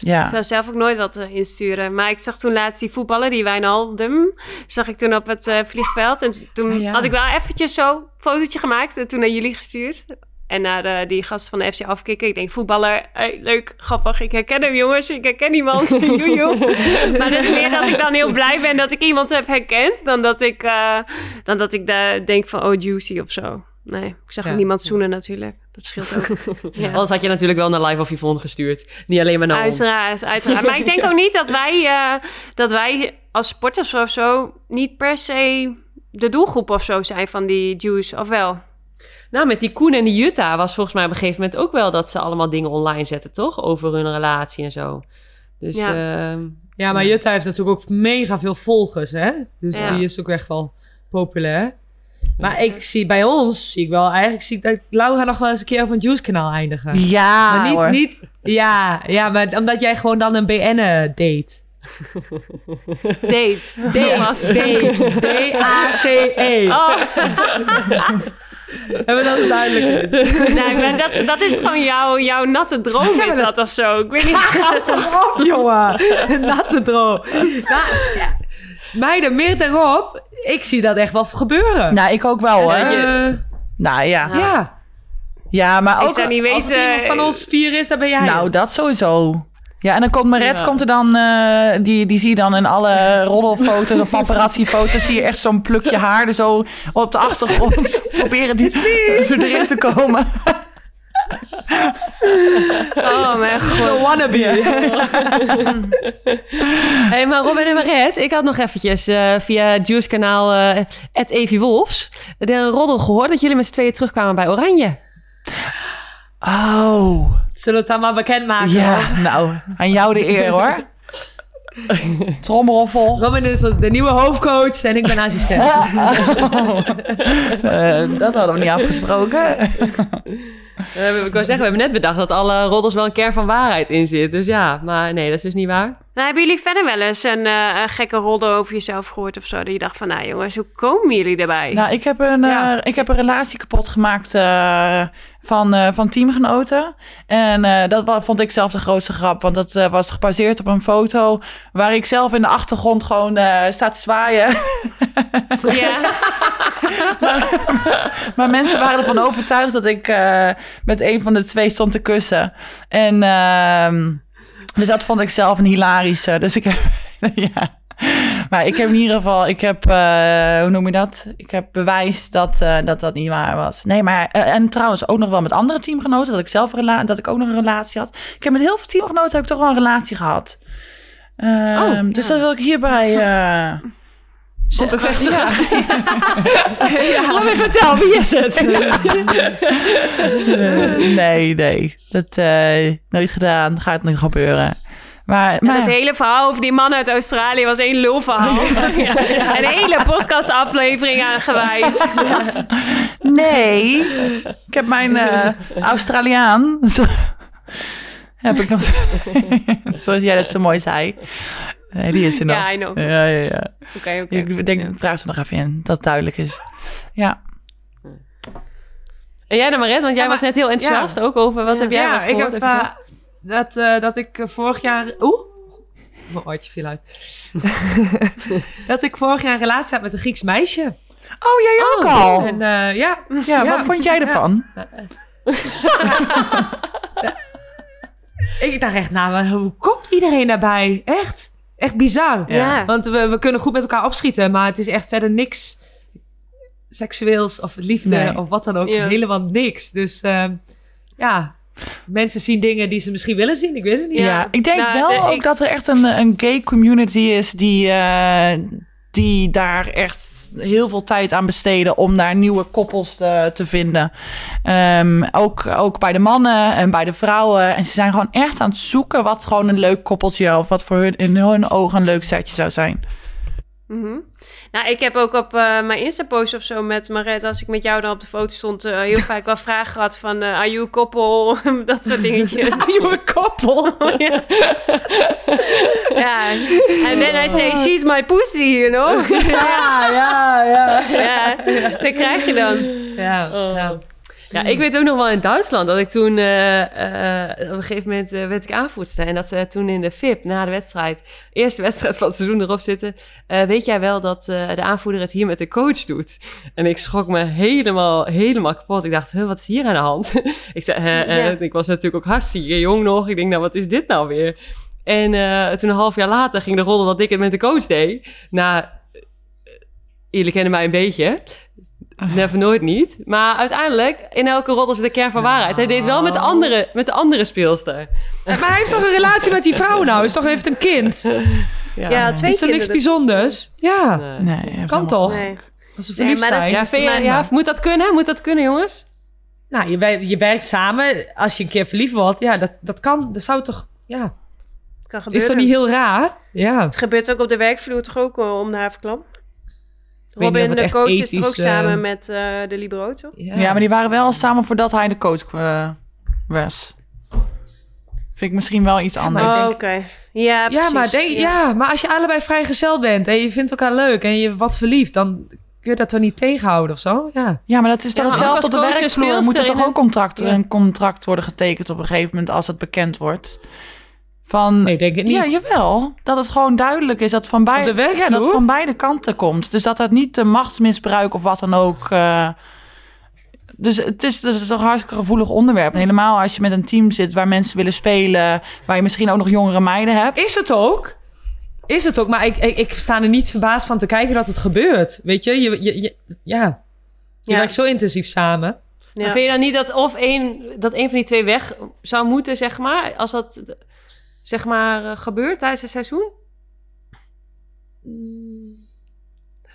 [SPEAKER 3] Ja.
[SPEAKER 2] Ik zou zelf ook nooit wat eh, insturen. Maar ik zag toen laatst die voetballer, die Wijnaldum. Zag ik toen op het eh, vliegveld. En toen
[SPEAKER 1] Ah, ja.
[SPEAKER 2] had ik wel eventjes zo een fotootje gemaakt. En toen naar jullie gestuurd. En naar eh, die gast van de FC afkicken. Ik denk, voetballer, hey, leuk, grappig. Ik herken hem, jongens. Ik herken iemand. Joejoe. *laughs* maar het is meer dat ik dan heel blij ben dat ik iemand heb herkend. Dan dat ik, eh, dan dat ik daar denk van, oh, juicy of zo. Nee, ik zag
[SPEAKER 1] Ja.
[SPEAKER 2] niemand zoenen natuurlijk. Dat scheelt ook. *laughs* Ja.
[SPEAKER 4] Anders had je natuurlijk wel naar Live of Yvonne gestuurd. Niet alleen maar naar ons.
[SPEAKER 2] Uiteraard, uiteraard. Maar ik denk *laughs* ook niet dat wij, eh, dat wij als sporters of zo niet per se de doelgroep of zo zijn van die Jews, of wel?
[SPEAKER 4] Nou, met die Koen en die Jutta was volgens mij op een gegeven moment ook wel dat ze allemaal dingen online zetten, toch? Over hun relatie en zo. Dus
[SPEAKER 2] Ja.
[SPEAKER 4] ja,
[SPEAKER 1] Ja, maar Jutta heeft natuurlijk ook mega veel volgers, hè? Dus
[SPEAKER 2] Ja.
[SPEAKER 1] die is ook echt wel populair. Maar ik zie bij ons, zie ik wel, eigenlijk zie ik dat Laura nog wel eens een keer op een Juice-kanaal eindigen.
[SPEAKER 3] Ja,
[SPEAKER 1] maar niet,
[SPEAKER 3] hoor.
[SPEAKER 1] niet, ja, ja, maar omdat jij gewoon dan een BN date.
[SPEAKER 2] Date. *laughs*
[SPEAKER 1] Date, *laughs* date, D-A-T-E.
[SPEAKER 2] Oh, *laughs*
[SPEAKER 1] Hebben we dat duidelijk is?
[SPEAKER 2] nee, maar dat, dat is gewoon jouw, jouw natte droom, is dat of zo? Ik weet niet.
[SPEAKER 1] Op, jongen. Een natte droom. Nou, ja. Meiden, meer erop. Ik zie dat echt wel gebeuren.
[SPEAKER 3] Nou, ik ook wel hoor.
[SPEAKER 1] Eh,
[SPEAKER 3] Nou ja.
[SPEAKER 2] Ja.
[SPEAKER 1] ja.
[SPEAKER 3] Ja, maar
[SPEAKER 2] Ik
[SPEAKER 3] ook...
[SPEAKER 2] zou niet
[SPEAKER 1] Als
[SPEAKER 2] weten...
[SPEAKER 1] iemand van ons vier is, dan ben jij
[SPEAKER 3] Nou, dat sowieso. Ja, en dan komt Maret,
[SPEAKER 1] Ja.
[SPEAKER 3] komt er dan, eh, die, die zie je dan in alle roddelfoto's of paparazzi-foto's, zie je echt zo'n plukje haar er zo op de achtergrond *laughs* proberen die *laughs* erin te komen.
[SPEAKER 2] Oh mijn god.
[SPEAKER 1] Wannabe. *laughs*
[SPEAKER 4] hey, maar Robin en Maret, ik had nog eventjes eh, via Juice kanaal eh Evie Wolfs de roddel gehoord dat jullie met z'n tweeën terugkwamen bij Oranje.
[SPEAKER 3] Oh,
[SPEAKER 1] Zullen we het dan maar bekendmaken?
[SPEAKER 3] ja.
[SPEAKER 1] hoor?
[SPEAKER 3] Nou, aan jou de eer hoor. *laughs* Trommeroffel.
[SPEAKER 1] Robin is de nieuwe hoofdcoach en ik ben assistent. *laughs*
[SPEAKER 3] Eh, dat hadden we niet afgesproken.
[SPEAKER 4] Ik wou zeggen, we hebben net bedacht dat alle roddels wel een kern van waarheid in zit. Dus ja, maar nee, dat is dus niet waar.
[SPEAKER 2] Nou, hebben jullie verder wel eens een, eh, een gekke roddel over jezelf gehoord of zo? Dat je dacht van, nou jongens, hoe komen jullie erbij?
[SPEAKER 3] Nou, ik heb een,
[SPEAKER 1] Ja.
[SPEAKER 3] eh, ik heb een relatie kapot gemaakt eh, van, eh, van teamgenoten. En eh, dat vond ik zelf de grootste grap. Want dat eh, was gebaseerd op een foto waar ik zelf in de achtergrond gewoon sta te zwaaien. *laughs*
[SPEAKER 2] Ja. *laughs*
[SPEAKER 3] maar mensen waren ervan overtuigd dat ik met een van de twee stond te kussen. En ehm, dus dat vond ik zelf een hilarische. Dus ik heb, *laughs* ja. Maar ik heb in ieder geval, ik heb, eh, hoe noem je dat? Ik heb bewijs dat, eh, dat dat niet waar was. Nee, maar, eh, en trouwens ook nog wel met andere teamgenoten, dat ik zelf rela- dat ik ook nog een relatie had. Ik heb met heel veel teamgenoten heb ik toch wel een relatie gehad. Ehm, dus dat wil ik hierbij... ze-
[SPEAKER 4] bevestigen.
[SPEAKER 3] Ja. *laughs*
[SPEAKER 4] ja. Laat me vertellen, wie is het?
[SPEAKER 3] Nee, nee. Dat nooit gedaan. Gaat niet gebeuren. Maar, maar
[SPEAKER 2] het hele verhaal over die man uit Australië was één lulverhaal. ja. *laughs* Een hele podcastaflevering aan gewijd. *laughs*
[SPEAKER 3] nee. Ik heb mijn eh, Australiaan. Zo, *laughs* heb ik nog. Zoals jij dat zo mooi zei. Nee, die is er nog.
[SPEAKER 2] Ja, I know.
[SPEAKER 3] Ja, ja, ja.
[SPEAKER 2] Oké, oké.
[SPEAKER 3] Ik denk, ik vraag ze nog even in, dat het duidelijk is. Ja.
[SPEAKER 4] En jij dan, Maret? Want jij
[SPEAKER 1] Ja, maar-
[SPEAKER 4] was net heel enthousiast ook over. Wat
[SPEAKER 2] Ja.
[SPEAKER 4] heb jij
[SPEAKER 1] ja, ik heb dat, eh, dat ik vorig jaar... Oeh, mijn oortje viel uit. *laughs* dat ik vorig jaar een relatie had met een Grieks meisje.
[SPEAKER 3] Oh, jij ook
[SPEAKER 4] Oh,
[SPEAKER 3] al?
[SPEAKER 1] En eh, ja,
[SPEAKER 3] ja, wat vond jij ervan? *laughs*
[SPEAKER 1] ik dacht echt, nou, hoe komt iedereen daarbij? Echt, echt bizar.
[SPEAKER 2] Ja.
[SPEAKER 1] Want we, we kunnen goed met elkaar opschieten, maar het is echt verder niks seksueels of liefde
[SPEAKER 3] Nee.
[SPEAKER 1] of wat dan ook.
[SPEAKER 2] Ja.
[SPEAKER 1] Helemaal niks. Dus ehm, ja, mensen zien dingen die ze misschien willen zien. Ik weet het niet.
[SPEAKER 3] Ja, ik denk
[SPEAKER 2] Nou,
[SPEAKER 3] wel
[SPEAKER 2] de-
[SPEAKER 3] ook
[SPEAKER 2] ik-
[SPEAKER 3] dat er echt een, een gay community is die, eh, die daar echt heel veel tijd aan besteden om daar nieuwe koppels te, te vinden. Ehm, ook, ook bij de mannen en bij de vrouwen. En ze zijn gewoon echt aan het zoeken wat gewoon een leuk koppeltje of wat voor hun in hun ogen een leuk setje zou zijn.
[SPEAKER 2] Mhm. Nou, ik heb ook op eh, mijn Insta-post of zo met Maret, als ik met jou dan op de foto stond, eh, heel vaak wel vragen gehad van, eh are you a couple? *laughs* dat soort dingetjes. *laughs*
[SPEAKER 1] Nieuwe koppel. *laughs*
[SPEAKER 2] ja. ja. And then I say, she's my pussy, you know?
[SPEAKER 1] ja, ja, ja.
[SPEAKER 2] ja, dat krijg je dan.
[SPEAKER 1] Ja, nou.
[SPEAKER 4] Ja, ik weet ook nog wel in Duitsland dat ik toen eh, eh, op een gegeven moment eh, werd ik aanvoerster. En dat ze toen in de VIP na de wedstrijd, eerste wedstrijd van het seizoen erop zitten. weet jij wel dat de aanvoerder het hier met de coach doet? En ik schrok me helemaal, helemaal kapot. Ik dacht, huh, wat is hier aan de hand? *laughs* ik, zei, ik was natuurlijk ook hartstikke jong nog. Ik denk, nou, wat is dit nou weer? En toen een half jaar later ging de rollen dat ik het met de coach deed. Nou, jullie kennen mij een beetje. *laughs* Never nooit niet. Maar uiteindelijk, in elke rol zit de kern van waarheid. Hij deed wel met de andere, met de andere speelster.
[SPEAKER 1] Maar hij heeft toch een relatie met die vrouw nou? Hij is toch heeft een kind? *laughs*
[SPEAKER 4] Ja,
[SPEAKER 2] Ja, twee
[SPEAKER 1] is toch niks bijzonders? Ja,
[SPEAKER 4] Nee.
[SPEAKER 1] Kan toch?
[SPEAKER 2] Nee.
[SPEAKER 1] Als ze
[SPEAKER 2] Nee,
[SPEAKER 1] verliefd
[SPEAKER 2] maar is-
[SPEAKER 1] zijn.
[SPEAKER 4] Ja, vind je-
[SPEAKER 1] prima.
[SPEAKER 4] ja, moet dat kunnen? Moet dat kunnen, jongens?
[SPEAKER 1] Nou, je, je werkt samen. Als je een keer verliefd wordt, ja, dat, dat kan. Dat zou toch... Ja,
[SPEAKER 2] Kan
[SPEAKER 1] is
[SPEAKER 2] gebeuren.
[SPEAKER 1] toch niet heel raar? Ja.
[SPEAKER 2] Het gebeurt ook op de werkvloer toch ook eh, om de haverklam? Robin, de coach, is toch ook samen met eh, de libero, toch?
[SPEAKER 1] Ja,
[SPEAKER 3] Ja, maar die waren wel samen voordat hij de coach eh, was. Vind ik misschien wel iets anders.
[SPEAKER 2] Oh, oké. Ja,
[SPEAKER 1] ja,
[SPEAKER 2] precies.
[SPEAKER 1] maar denk, ja. maar als je allebei vrijgezel bent en je vindt elkaar leuk en je wat verliefd, dan kun je dat toch niet tegenhouden of zo? Ja.
[SPEAKER 3] Ja, maar dat is toch
[SPEAKER 4] Ja,
[SPEAKER 3] hetzelfde op de werkvloer. Moet er toch
[SPEAKER 4] een-
[SPEAKER 3] ook contract,
[SPEAKER 4] Ja.
[SPEAKER 3] een contract worden getekend op een gegeven moment als het bekend wordt? Van,
[SPEAKER 1] Nee, denk ik niet.
[SPEAKER 3] ja, jawel. Dat het gewoon duidelijk is dat van, beide, ja, dat van beide kanten komt. Dus dat het niet de machtsmisbruik of wat dan ook... eh, dus het is, het is toch een hartstikke gevoelig onderwerp. En helemaal als je met een team zit waar mensen willen spelen... waar je misschien ook nog jongere meiden hebt.
[SPEAKER 1] Is het ook? Is het ook, maar ik, ik, ik sta er niet verbaasd van te kijken dat het gebeurt. Weet je, je, je, je- ja. Je
[SPEAKER 2] Ja.
[SPEAKER 1] werkt zo intensief samen.
[SPEAKER 2] Ja.
[SPEAKER 4] Maar vind je dan niet dat of één, dat een van die twee weg zou moeten, zeg maar, als dat zeg maar eh, gebeurt tijdens het seizoen?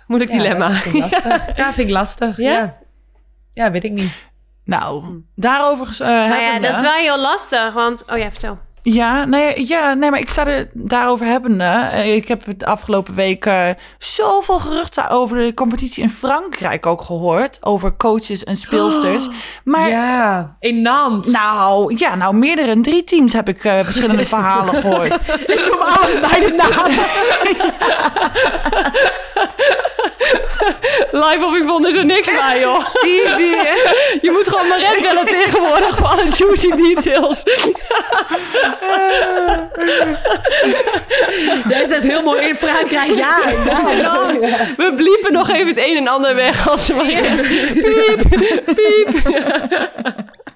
[SPEAKER 4] Moeilijk dilemma.
[SPEAKER 1] Ja, vind ik lastig. *laughs* Ja, vind ik lastig.
[SPEAKER 4] Ja?
[SPEAKER 1] Ja, ja. weet ik niet.
[SPEAKER 3] Nou, daarover eh
[SPEAKER 2] Maar ja, dat is wel heel lastig, want... Oh ja, vertel.
[SPEAKER 3] Ja, nee, ja, nee, maar ik zou er daarover hebben. eh, Ik heb het afgelopen week eh, zoveel geruchten over de competitie in Frankrijk ook gehoord. Over coaches en speelsters. *gasps* Maar
[SPEAKER 1] ja, in Nantes.
[SPEAKER 3] nou, ja, nou, meerdere, drie teams heb ik eh, *laughs* verschillende verhalen gehoord. *laughs*
[SPEAKER 1] ik noem alles bij de naam. *laughs*
[SPEAKER 4] Live op Yvonne is er niks bij, joh. Die, die, je moet gewoon maar bellen tegenwoordig voor alle juicy details.
[SPEAKER 1] Jij zegt heel mooi in Frankrijk. Ja, ja.
[SPEAKER 4] We bliepen nog even het een en ander weg als we maar Piep, piep.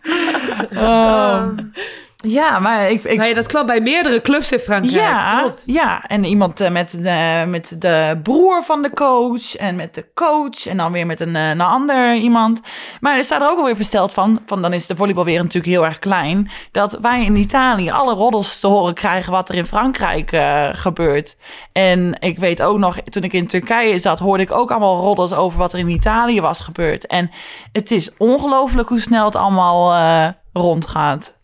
[SPEAKER 4] *laughs*
[SPEAKER 3] Oh. Ja, maar ik, ik,
[SPEAKER 1] ja, dat kwam bij meerdere clubs in Frankrijk.
[SPEAKER 3] Ja,
[SPEAKER 1] klopt.
[SPEAKER 3] ja, en iemand eh, met, de, met de broer van de coach en met de coach en dan weer met een, eh, een ander iemand. Maar er staat er ook alweer versteld van, van dan is de volleybal weer natuurlijk heel erg klein, dat wij in Italië alle roddels te horen krijgen wat er in Frankrijk eh, gebeurt. En ik weet ook nog, toen ik in Turkije zat, hoorde ik ook allemaal roddels over wat er in Italië was gebeurd. En het is ongelooflijk hoe snel het allemaal rondgaat.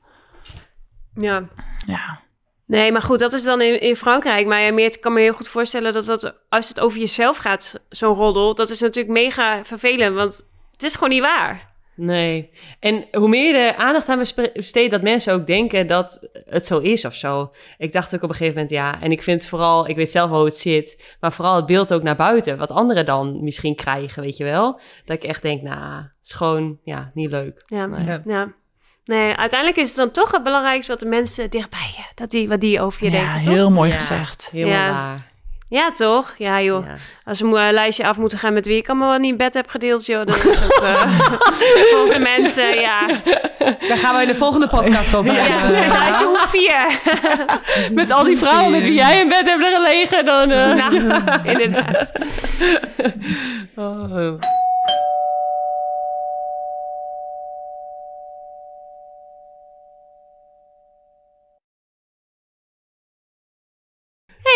[SPEAKER 2] Ja.
[SPEAKER 3] Ja.
[SPEAKER 2] Nee, maar goed, dat is dan in, in Frankrijk. Maar ja, ik kan me heel goed voorstellen dat, dat als het over jezelf gaat, zo'n roddel, dat is natuurlijk mega vervelend, want het is gewoon niet waar.
[SPEAKER 4] Nee. En hoe meer je er aandacht aan besteedt, dat mensen ook denken dat het zo is of zo. Ik dacht ook op een gegeven moment, ja. En ik vind vooral, ik weet zelf wel hoe het zit, maar vooral het beeld ook naar buiten. Wat anderen dan misschien krijgen, weet je wel. Dat ik echt denk, nou, het is gewoon, ja, niet leuk.
[SPEAKER 2] Ja.
[SPEAKER 4] Nee.
[SPEAKER 1] Ja.
[SPEAKER 2] ja. Nee, uiteindelijk is het dan toch het belangrijkste wat de mensen dichtbij je, dat die, wat die over je
[SPEAKER 3] Ja,
[SPEAKER 2] denken, toch?
[SPEAKER 3] heel mooi
[SPEAKER 4] Ja,
[SPEAKER 3] gezegd.
[SPEAKER 4] Helemaal
[SPEAKER 2] Ja.
[SPEAKER 4] waar.
[SPEAKER 2] Ja, toch? Ja, joh.
[SPEAKER 4] Ja.
[SPEAKER 2] Als we een lijstje af moeten gaan met wie ik allemaal niet in bed heb gedeeld, joh, dat is ook eh, *laughs* voor onze mensen, ja.
[SPEAKER 1] Daar gaan we in de volgende podcast over
[SPEAKER 2] Ja, hoe *laughs* vier. *laughs*
[SPEAKER 4] Met al die vrouwen met wie jij in bed hebt gelegen, dan... eh,
[SPEAKER 2] Nou, inderdaad.
[SPEAKER 4] oh.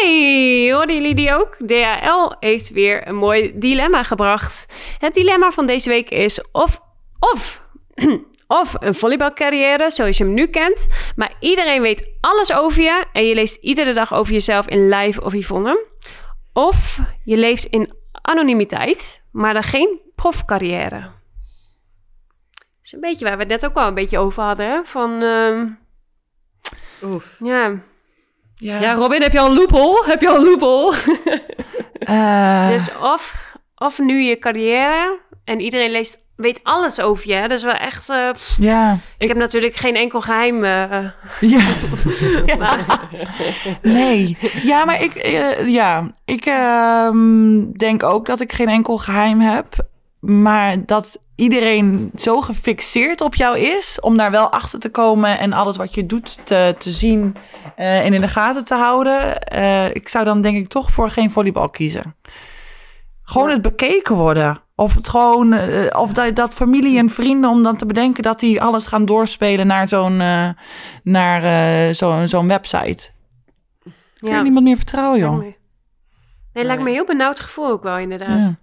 [SPEAKER 2] Hey, hoorden jullie die ook? DHL heeft weer een mooi dilemma gebracht. Het dilemma van deze week is of, of, *clears throat* of een volleybalcarrière zoals je hem nu kent, maar iedereen weet alles over je en je leest iedere dag over jezelf in Live of Yvonne. Of je leeft in anonimiteit, maar dan geen profcarrière. Dat is een beetje waar we het net ook al een beetje over hadden, hè? Van, ehm,
[SPEAKER 4] Oef.
[SPEAKER 2] ja...
[SPEAKER 4] Ja, Robin, heb je al een loophole? Heb je al een loophole? *laughs*
[SPEAKER 3] Eh,
[SPEAKER 2] Dus of, of nu je carrière en iedereen leest, weet alles over je. hè. Dat is wel echt... eh, pff,
[SPEAKER 3] ja,
[SPEAKER 2] ik,
[SPEAKER 3] ik,
[SPEAKER 2] heb natuurlijk geen enkel geheim. eh,
[SPEAKER 3] ja.
[SPEAKER 2] maar, *laughs* *laughs*
[SPEAKER 3] Nee. Ja, maar ik, ja, ik ehm, denk ook dat ik geen enkel geheim heb. Maar dat iedereen zo gefixeerd op jou is om daar wel achter te komen en alles wat je doet te, te zien eh, en in de gaten te houden. Eh, ik zou dan denk ik toch voor geen volleybal kiezen. Gewoon
[SPEAKER 2] Ja.
[SPEAKER 3] het bekeken worden. Of het gewoon, eh, of dat, dat familie en vrienden om dan te bedenken dat die alles gaan doorspelen naar zo'n eh, naar eh, zo'n zo'n website. Kun je
[SPEAKER 2] ja,
[SPEAKER 3] niemand meer vertrouwen, joh?
[SPEAKER 2] Nee, lijkt me een heel benauwd gevoel ook wel, inderdaad.
[SPEAKER 3] Ja.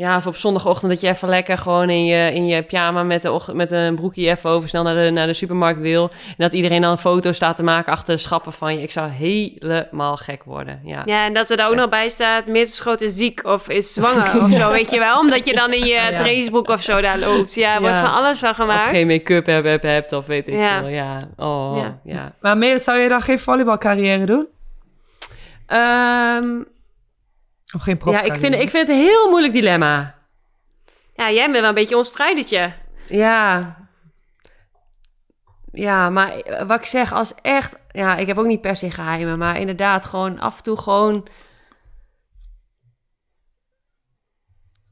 [SPEAKER 4] Ja, of op zondagochtend dat je even lekker gewoon in je, in je pyjama met, de, met een broekje even over snel naar de, naar de supermarkt wil. En dat iedereen dan een foto staat te maken achter de schappen van je. Ik zou helemaal gek worden. Ja.
[SPEAKER 2] Ja, en dat er daar ook nog bij staat, Meerschoot is ziek of is zwanger *laughs* of zo, weet je wel. Omdat je dan in je *laughs*
[SPEAKER 1] ja.
[SPEAKER 2] of zo daar loopt. Ja, er wordt
[SPEAKER 4] Ja.
[SPEAKER 2] van alles van
[SPEAKER 4] Of
[SPEAKER 2] gemaakt.
[SPEAKER 4] geen make-up heb, heb, hebt of weet ik
[SPEAKER 2] Ja.
[SPEAKER 4] veel. Ja, oh,
[SPEAKER 2] Ja.
[SPEAKER 4] ja.
[SPEAKER 1] Maar Merit, zou je dan geen volleybalcarrière doen?
[SPEAKER 4] Ehm,
[SPEAKER 1] Of geen
[SPEAKER 4] ja,
[SPEAKER 1] profcarrière?
[SPEAKER 4] ik vind, ik vind het een heel moeilijk dilemma.
[SPEAKER 2] Ja, jij bent wel een beetje een strijdertje.
[SPEAKER 4] Ja. Ja, maar wat ik zeg, als echt... Ja, ik heb ook niet per se geheimen, maar inderdaad gewoon af en toe gewoon...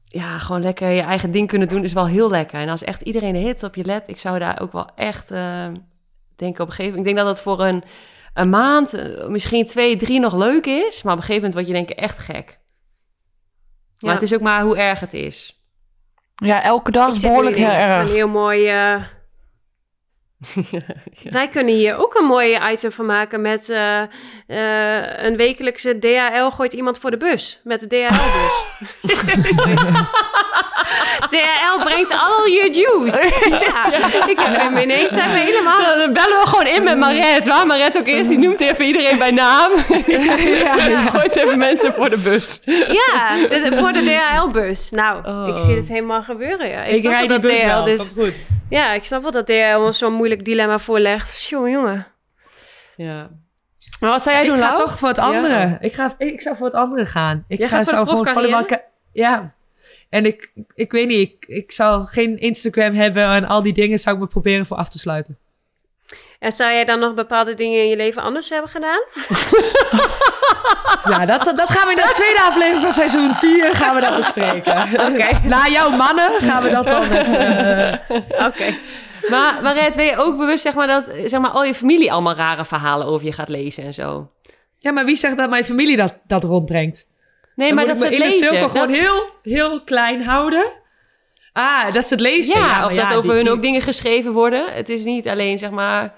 [SPEAKER 4] Ja, gewoon lekker je eigen ding kunnen doen is wel heel lekker. En als echt iedereen de hit op je let, ik zou daar ook wel echt eh, denken op een gegeven moment... Ik denk dat dat voor een, een maand, eh, misschien twee, drie nog leuk is. Maar op een gegeven moment word je denk ik echt gek. Maar
[SPEAKER 2] Ja.
[SPEAKER 4] het is ook maar hoe erg het is.
[SPEAKER 3] Ja, elke dag is behoorlijk heel erg.
[SPEAKER 2] Een heel mooi... *laughs* Wij kunnen hier ook een mooi item van maken met eh, eh, een wekelijkse DHL gooit iemand voor de bus. Met de DHL-bus. *laughs* DHL brengt al je juice. ja, ik heb hem ineens even helemaal...
[SPEAKER 4] Dan bellen we gewoon in met Maret. Waar Maret ook is, die noemt even iedereen bij naam. ja, *laughs* Gooit even mensen voor de bus.
[SPEAKER 2] Ja, de- voor de DHL-bus. Nou,
[SPEAKER 4] Oh.
[SPEAKER 2] ik zie het helemaal gebeuren. Ja. Ik,
[SPEAKER 1] rijd die
[SPEAKER 2] dat
[SPEAKER 1] bus
[SPEAKER 2] DHL
[SPEAKER 1] wel.
[SPEAKER 2] dus-
[SPEAKER 1] goed.
[SPEAKER 2] Ja, ik snap wel dat DHL ons zo'n moeilijk dilemma voorlegt. Jongen, jongen.
[SPEAKER 4] Ja. Maar wat zou jij
[SPEAKER 1] Ik
[SPEAKER 4] doen,
[SPEAKER 1] ga
[SPEAKER 4] Lau?
[SPEAKER 1] toch voor het
[SPEAKER 4] Ja.
[SPEAKER 1] andere. Ik, ga, ik, ik zou voor het andere gaan. Ik
[SPEAKER 4] Jij
[SPEAKER 1] ga
[SPEAKER 4] gaat voor
[SPEAKER 1] gewoon Ja. En ik, ik weet niet, ik, ik zou geen Instagram hebben en al die dingen zou ik me proberen voor af te sluiten.
[SPEAKER 2] En zou jij dan nog bepaalde dingen in je leven anders hebben gedaan?
[SPEAKER 1] Ja, dat, dat gaan we in de tweede aflevering van seizoen 4 gaan we dat bespreken.
[SPEAKER 2] Oké. *laughs*
[SPEAKER 1] Na jouw mannen gaan we dat dan even... eh,
[SPEAKER 2] Oké.
[SPEAKER 4] Maar, maar Red, ben je ook bewust zeg maar, dat zeg maar, al je familie allemaal rare verhalen over je gaat lezen en zo?
[SPEAKER 1] Ja, maar wie zegt dat mijn familie dat, dat rondbrengt?
[SPEAKER 4] Nee,
[SPEAKER 1] Dan
[SPEAKER 4] maar dat
[SPEAKER 1] ik
[SPEAKER 4] ze het lezen.
[SPEAKER 1] circle
[SPEAKER 4] Dat-
[SPEAKER 1] gewoon heel, heel klein houden. Ah, dat ze het lezen.
[SPEAKER 4] ja,
[SPEAKER 1] maar
[SPEAKER 4] of
[SPEAKER 1] ja,
[SPEAKER 4] dat over
[SPEAKER 1] die-
[SPEAKER 4] hun
[SPEAKER 1] die-
[SPEAKER 4] ook dingen geschreven worden. Het is niet alleen zeg maar...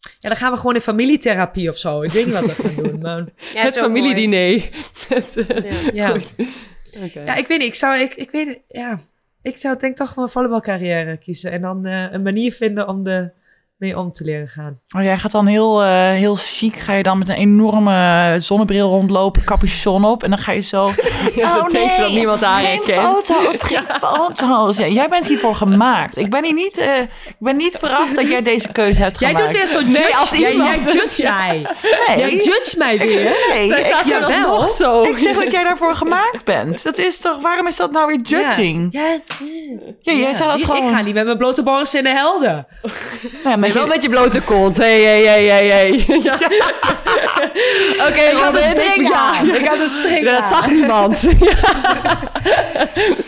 [SPEAKER 1] Ja, dan gaan we gewoon in familietherapie of zo. Ik weet niet wat we gaan doen. Maar... *laughs*
[SPEAKER 2] Ja,
[SPEAKER 4] het familiediner. *laughs* Het, eh,
[SPEAKER 2] Ja.
[SPEAKER 1] Ja. Ik weet niet. Ik zou, ik, ik weet ja. Ik zou denk toch gewoon een volleybalcarrière kiezen. En dan eh, een manier vinden om er mee om te leren gaan.
[SPEAKER 3] Oh, jij gaat dan heel, eh, heel chic, ga je dan met een enorme zonnebril rondlopen, capuchon op. En dan ga je zo... *laughs*
[SPEAKER 4] Ja,
[SPEAKER 3] oh
[SPEAKER 4] dan denk je dat niemand haar
[SPEAKER 3] geen
[SPEAKER 4] herkent.
[SPEAKER 3] foto's, geen *laughs* foto's. Ja, jij bent hiervoor gemaakt. Ik ben, hier niet, eh, ik ben niet verrast dat jij deze keuze hebt
[SPEAKER 1] Jij
[SPEAKER 3] gemaakt.
[SPEAKER 1] doet weer zo'n
[SPEAKER 4] Nee, als
[SPEAKER 1] jij,
[SPEAKER 4] iemand-
[SPEAKER 1] jij judge mij.
[SPEAKER 3] Nee,
[SPEAKER 1] Jij judge mij weer.
[SPEAKER 3] nee,
[SPEAKER 4] Zij
[SPEAKER 3] ik,
[SPEAKER 4] staat er alsnog zo.
[SPEAKER 3] ik zeg dat jij daarvoor gemaakt bent. Dat is toch, waarom is dat nou weer judging? Ja,
[SPEAKER 1] Ja, *laughs*
[SPEAKER 3] jij zei dat
[SPEAKER 1] ik-
[SPEAKER 3] gewoon...
[SPEAKER 1] Ik ga niet met mijn blote borst in de helden.
[SPEAKER 3] Met
[SPEAKER 4] Nee, wel
[SPEAKER 3] je-
[SPEAKER 4] met je blote kont. Hé, hé, hé, hé, hé. Ja. *laughs* Oké,
[SPEAKER 1] Ik had een
[SPEAKER 4] Ja.
[SPEAKER 1] aan. Ik had een string
[SPEAKER 4] Ja, dat zag niemand. *laughs*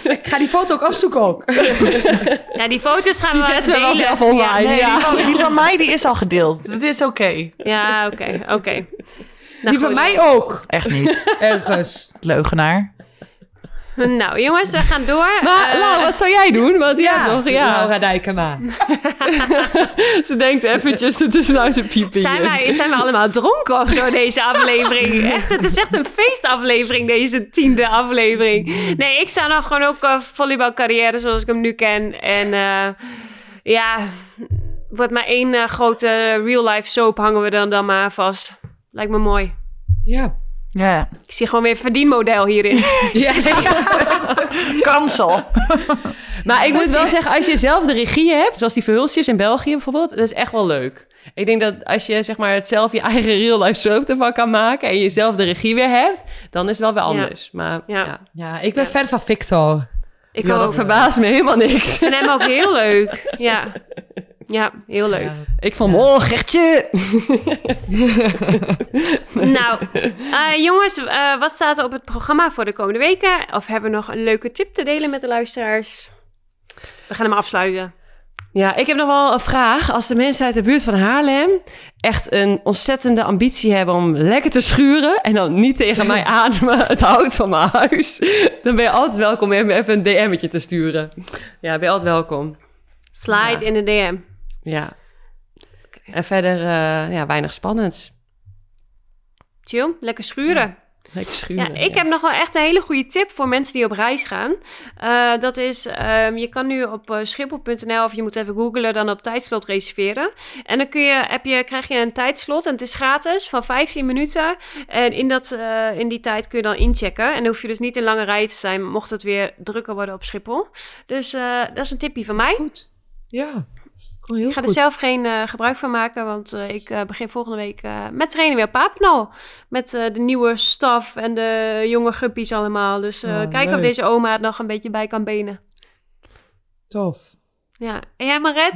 [SPEAKER 1] Ik ga die foto ook opzoeken ook.
[SPEAKER 2] Ja, die foto's gaan
[SPEAKER 4] Die
[SPEAKER 2] we
[SPEAKER 4] zetten we wel
[SPEAKER 2] delen.
[SPEAKER 4] zelf online.
[SPEAKER 3] Nee,
[SPEAKER 4] ja.
[SPEAKER 3] die, van, die van mij die is al gedeeld. Dat is oké.
[SPEAKER 2] Ja, oké, oké. Nou,
[SPEAKER 1] Die van mij ook.
[SPEAKER 3] Echt niet.
[SPEAKER 1] Ergens.
[SPEAKER 3] Leugenaar. *laughs*
[SPEAKER 2] Nou, jongens, we gaan door.
[SPEAKER 4] Maar
[SPEAKER 2] Eh,
[SPEAKER 4] Lau, wat zou jij doen? Want ja, nog, ja.
[SPEAKER 1] Laura Dijkema. *laughs*
[SPEAKER 4] Ze denkt eventjes er tussenuit te piepen.
[SPEAKER 2] zijn, wij, zijn we allemaal dronken of zo, deze aflevering? *laughs* Echt, het is echt een feestaflevering, deze tiende aflevering. Nee, ik sta nog gewoon ook uh, volleybalcarrière zoals ik hem nu ken. En eh, ja, wordt maar één grote real-life soap hangen we dan, dan maar vast. Lijkt me mooi.
[SPEAKER 1] Ja.
[SPEAKER 3] Ja.
[SPEAKER 2] Ik zie gewoon weer een verdienmodel hierin. *laughs*
[SPEAKER 1] ja. *laughs*
[SPEAKER 3] Kansel. *laughs*
[SPEAKER 4] Maar ik moet wel zeggen, als je zelf de regie hebt, zoals die verhulsjes in België bijvoorbeeld, dat is echt wel leuk. Ik denk dat als je zeg maar het zelf je eigen real life soap ervan kan maken en je zelf de regie weer hebt, dan is het wel weer anders. Maar
[SPEAKER 2] Ja.
[SPEAKER 4] ja,
[SPEAKER 1] ja, ik ben fan van Victor.
[SPEAKER 2] Ik
[SPEAKER 4] Ja,
[SPEAKER 2] ook.
[SPEAKER 4] dat verbaast me helemaal niks.
[SPEAKER 2] Ik vind hem ook heel leuk. Ja, ja heel leuk.
[SPEAKER 4] Ik vond, oh Gertje. *laughs*
[SPEAKER 2] Nou, eh, jongens, eh, wat staat er op het programma voor de komende weken? Of hebben we nog een leuke tip te delen met de luisteraars? We gaan hem afsluiten.
[SPEAKER 4] Ja, ik heb nog wel een vraag. Als de mensen uit de buurt van Haarlem echt een ontzettende ambitie hebben om lekker te schuren en dan niet tegen mij *laughs* ademen het hout van mijn huis, dan ben je altijd welkom om even een DM'tje te sturen. Ja, ben je altijd welkom.
[SPEAKER 2] Slide
[SPEAKER 4] Ja.
[SPEAKER 2] in de DM.
[SPEAKER 4] Ja. En verder, eh, ja, weinig spannends.
[SPEAKER 2] Chill, lekker schuren.
[SPEAKER 4] Lekker schuren.
[SPEAKER 2] Ja, ik heb nog wel echt een hele goede tip voor mensen die op reis gaan. Eh, dat is, ehm, je kan nu op uh, schiphol.nl of je moet even googlen, dan op tijdslot reserveren. En dan kun je, heb je, krijg je een tijdslot en het is gratis van 15 minuten. En in, dat, eh, in die tijd kun je dan inchecken. En dan hoef je dus niet in lange rij te zijn, mocht het weer drukker worden op Schiphol. Dus eh, dat is een tipje van mij.
[SPEAKER 1] Goed. Ja.
[SPEAKER 2] Ik ga er zelf geen eh, gebruik van maken, want eh, ik eh, begin volgende week met trainen weer op. Met de nieuwe staf en de jonge guppies allemaal. Dus
[SPEAKER 1] Oh,
[SPEAKER 2] kijken of deze oma er nog een beetje bij kan benen.
[SPEAKER 1] Tof.
[SPEAKER 2] Ja, en jij Maret,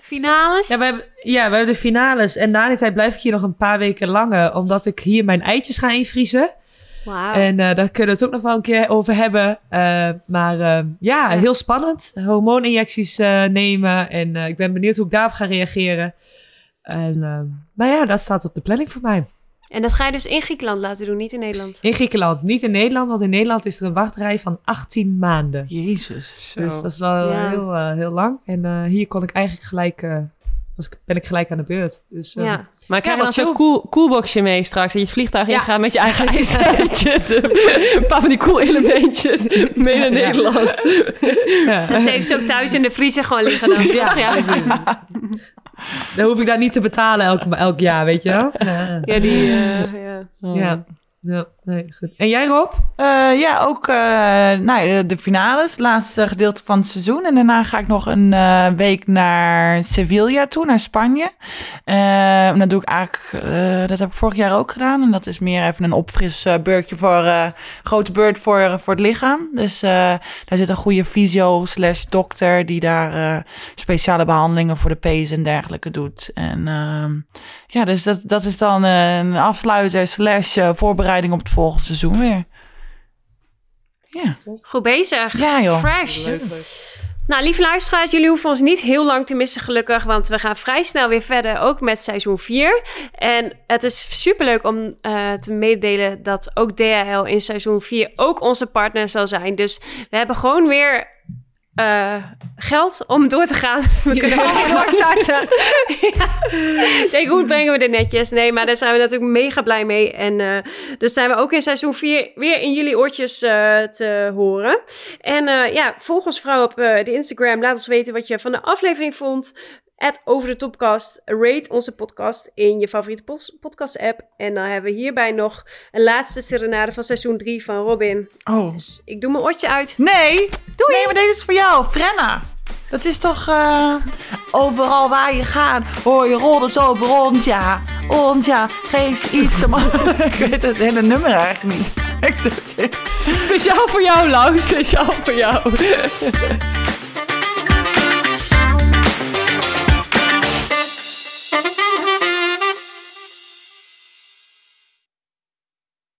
[SPEAKER 2] finales?
[SPEAKER 1] Ja we, hebben, ja, we hebben de finales. En na die tijd blijf ik hier nog een paar weken langer. Omdat ik hier mijn eitjes ga invriezen. En eh, daar kunnen we het ook nog wel een keer over hebben. Eh, maar eh, ja,
[SPEAKER 2] Ja.
[SPEAKER 1] heel spannend. Hormooninjecties eh, nemen. En eh, ik ben benieuwd hoe ik daarop ga reageren. En eh, nou ja, dat staat op de planning voor mij.
[SPEAKER 2] En dat ga je dus in Griekenland laten doen, niet in Nederland.
[SPEAKER 1] In Griekenland. Niet in Nederland, want in Nederland is er een wachtrij van 18 maanden.
[SPEAKER 3] Jezus.
[SPEAKER 4] Zo.
[SPEAKER 1] Dus dat is wel
[SPEAKER 2] Ja.
[SPEAKER 1] heel, heel lang. En eh, hier kon ik eigenlijk gelijk, eh, was, ik- ben ik gelijk aan de beurt. Dus, eh,
[SPEAKER 2] ja.
[SPEAKER 4] Maar krijg je
[SPEAKER 1] Ja,
[SPEAKER 4] dan zo'n cool, coolboxje mee straks? Dat je het vliegtuig
[SPEAKER 1] Ja.
[SPEAKER 4] ingaat met je eigen *laughs* ijsseitjes. een paar van die cool elementjes mee naar
[SPEAKER 1] Ja.
[SPEAKER 4] Nederland.
[SPEAKER 1] ja.
[SPEAKER 2] Dat heeft ze ook thuis in de vriezer gewoon liggen dan.
[SPEAKER 1] Ja. Dan hoef ik dat niet te betalen elk, elk jaar, weet je wel? Ja.
[SPEAKER 2] Ja, die... eh, ja.
[SPEAKER 1] Ja. Goed. En jij Rob?
[SPEAKER 3] Eh, ja, ook eh, nou, de finales, het laatste gedeelte van het seizoen. En daarna ga ik nog een eh, week naar Sevilla toe, naar Spanje. En dat doe ik eigenlijk, dat heb ik vorig jaar ook gedaan. En dat is meer even een opfris eh, beurtje voor, grote beurt voor, voor het lichaam. Dus daar zit een goede fysio slash dokter die daar speciale behandelingen voor de pees en dergelijke doet. En ehm, ja, dus dat, dat is dan een afsluiter slash voorbereiding op het volgende seizoen weer. Ja,
[SPEAKER 2] Goed bezig.
[SPEAKER 3] ja joh.
[SPEAKER 2] Fresh. Nou, lieve luisteraars, jullie hoeven ons niet heel lang te missen, gelukkig. Want we gaan vrij snel weer verder, ook met seizoen 4. En het is superleuk om uh, te mededelen dat ook DHL in seizoen 4 ook onze partner zal zijn. Dus we hebben gewoon weer uh, geld om door te gaan. *laughs* We kunnen gewoon weer doorstarten. *laughs* ja. Kijk, hoe brengen we dit netjes? Nee, maar daar zijn we natuurlijk mega blij mee. En uh, dus zijn we ook in seizoen 4 weer in jullie oortjes uh, te horen. En ja, volg ons vrouw op de Instagram. Laat ons weten wat je van de aflevering vond. At over de topcast. Rate onze podcast in je favoriete podcast app. En dan hebben we hierbij nog een laatste serenade van seizoen 3 van Robin.
[SPEAKER 3] Oh.
[SPEAKER 2] Dus ik doe mijn oortje uit.
[SPEAKER 3] Nee. Doei. Nee, maar deze is voor jou. Frenna. Dat is toch uh, overal waar je gaat. Hoor je rollen zo over ons, ja. Ons, ja. Geef iets. *laughs* ik weet het hele nummer eigenlijk niet. *laughs* Ik zit
[SPEAKER 4] Speciaal voor jou, Lau. Speciaal voor jou. *laughs*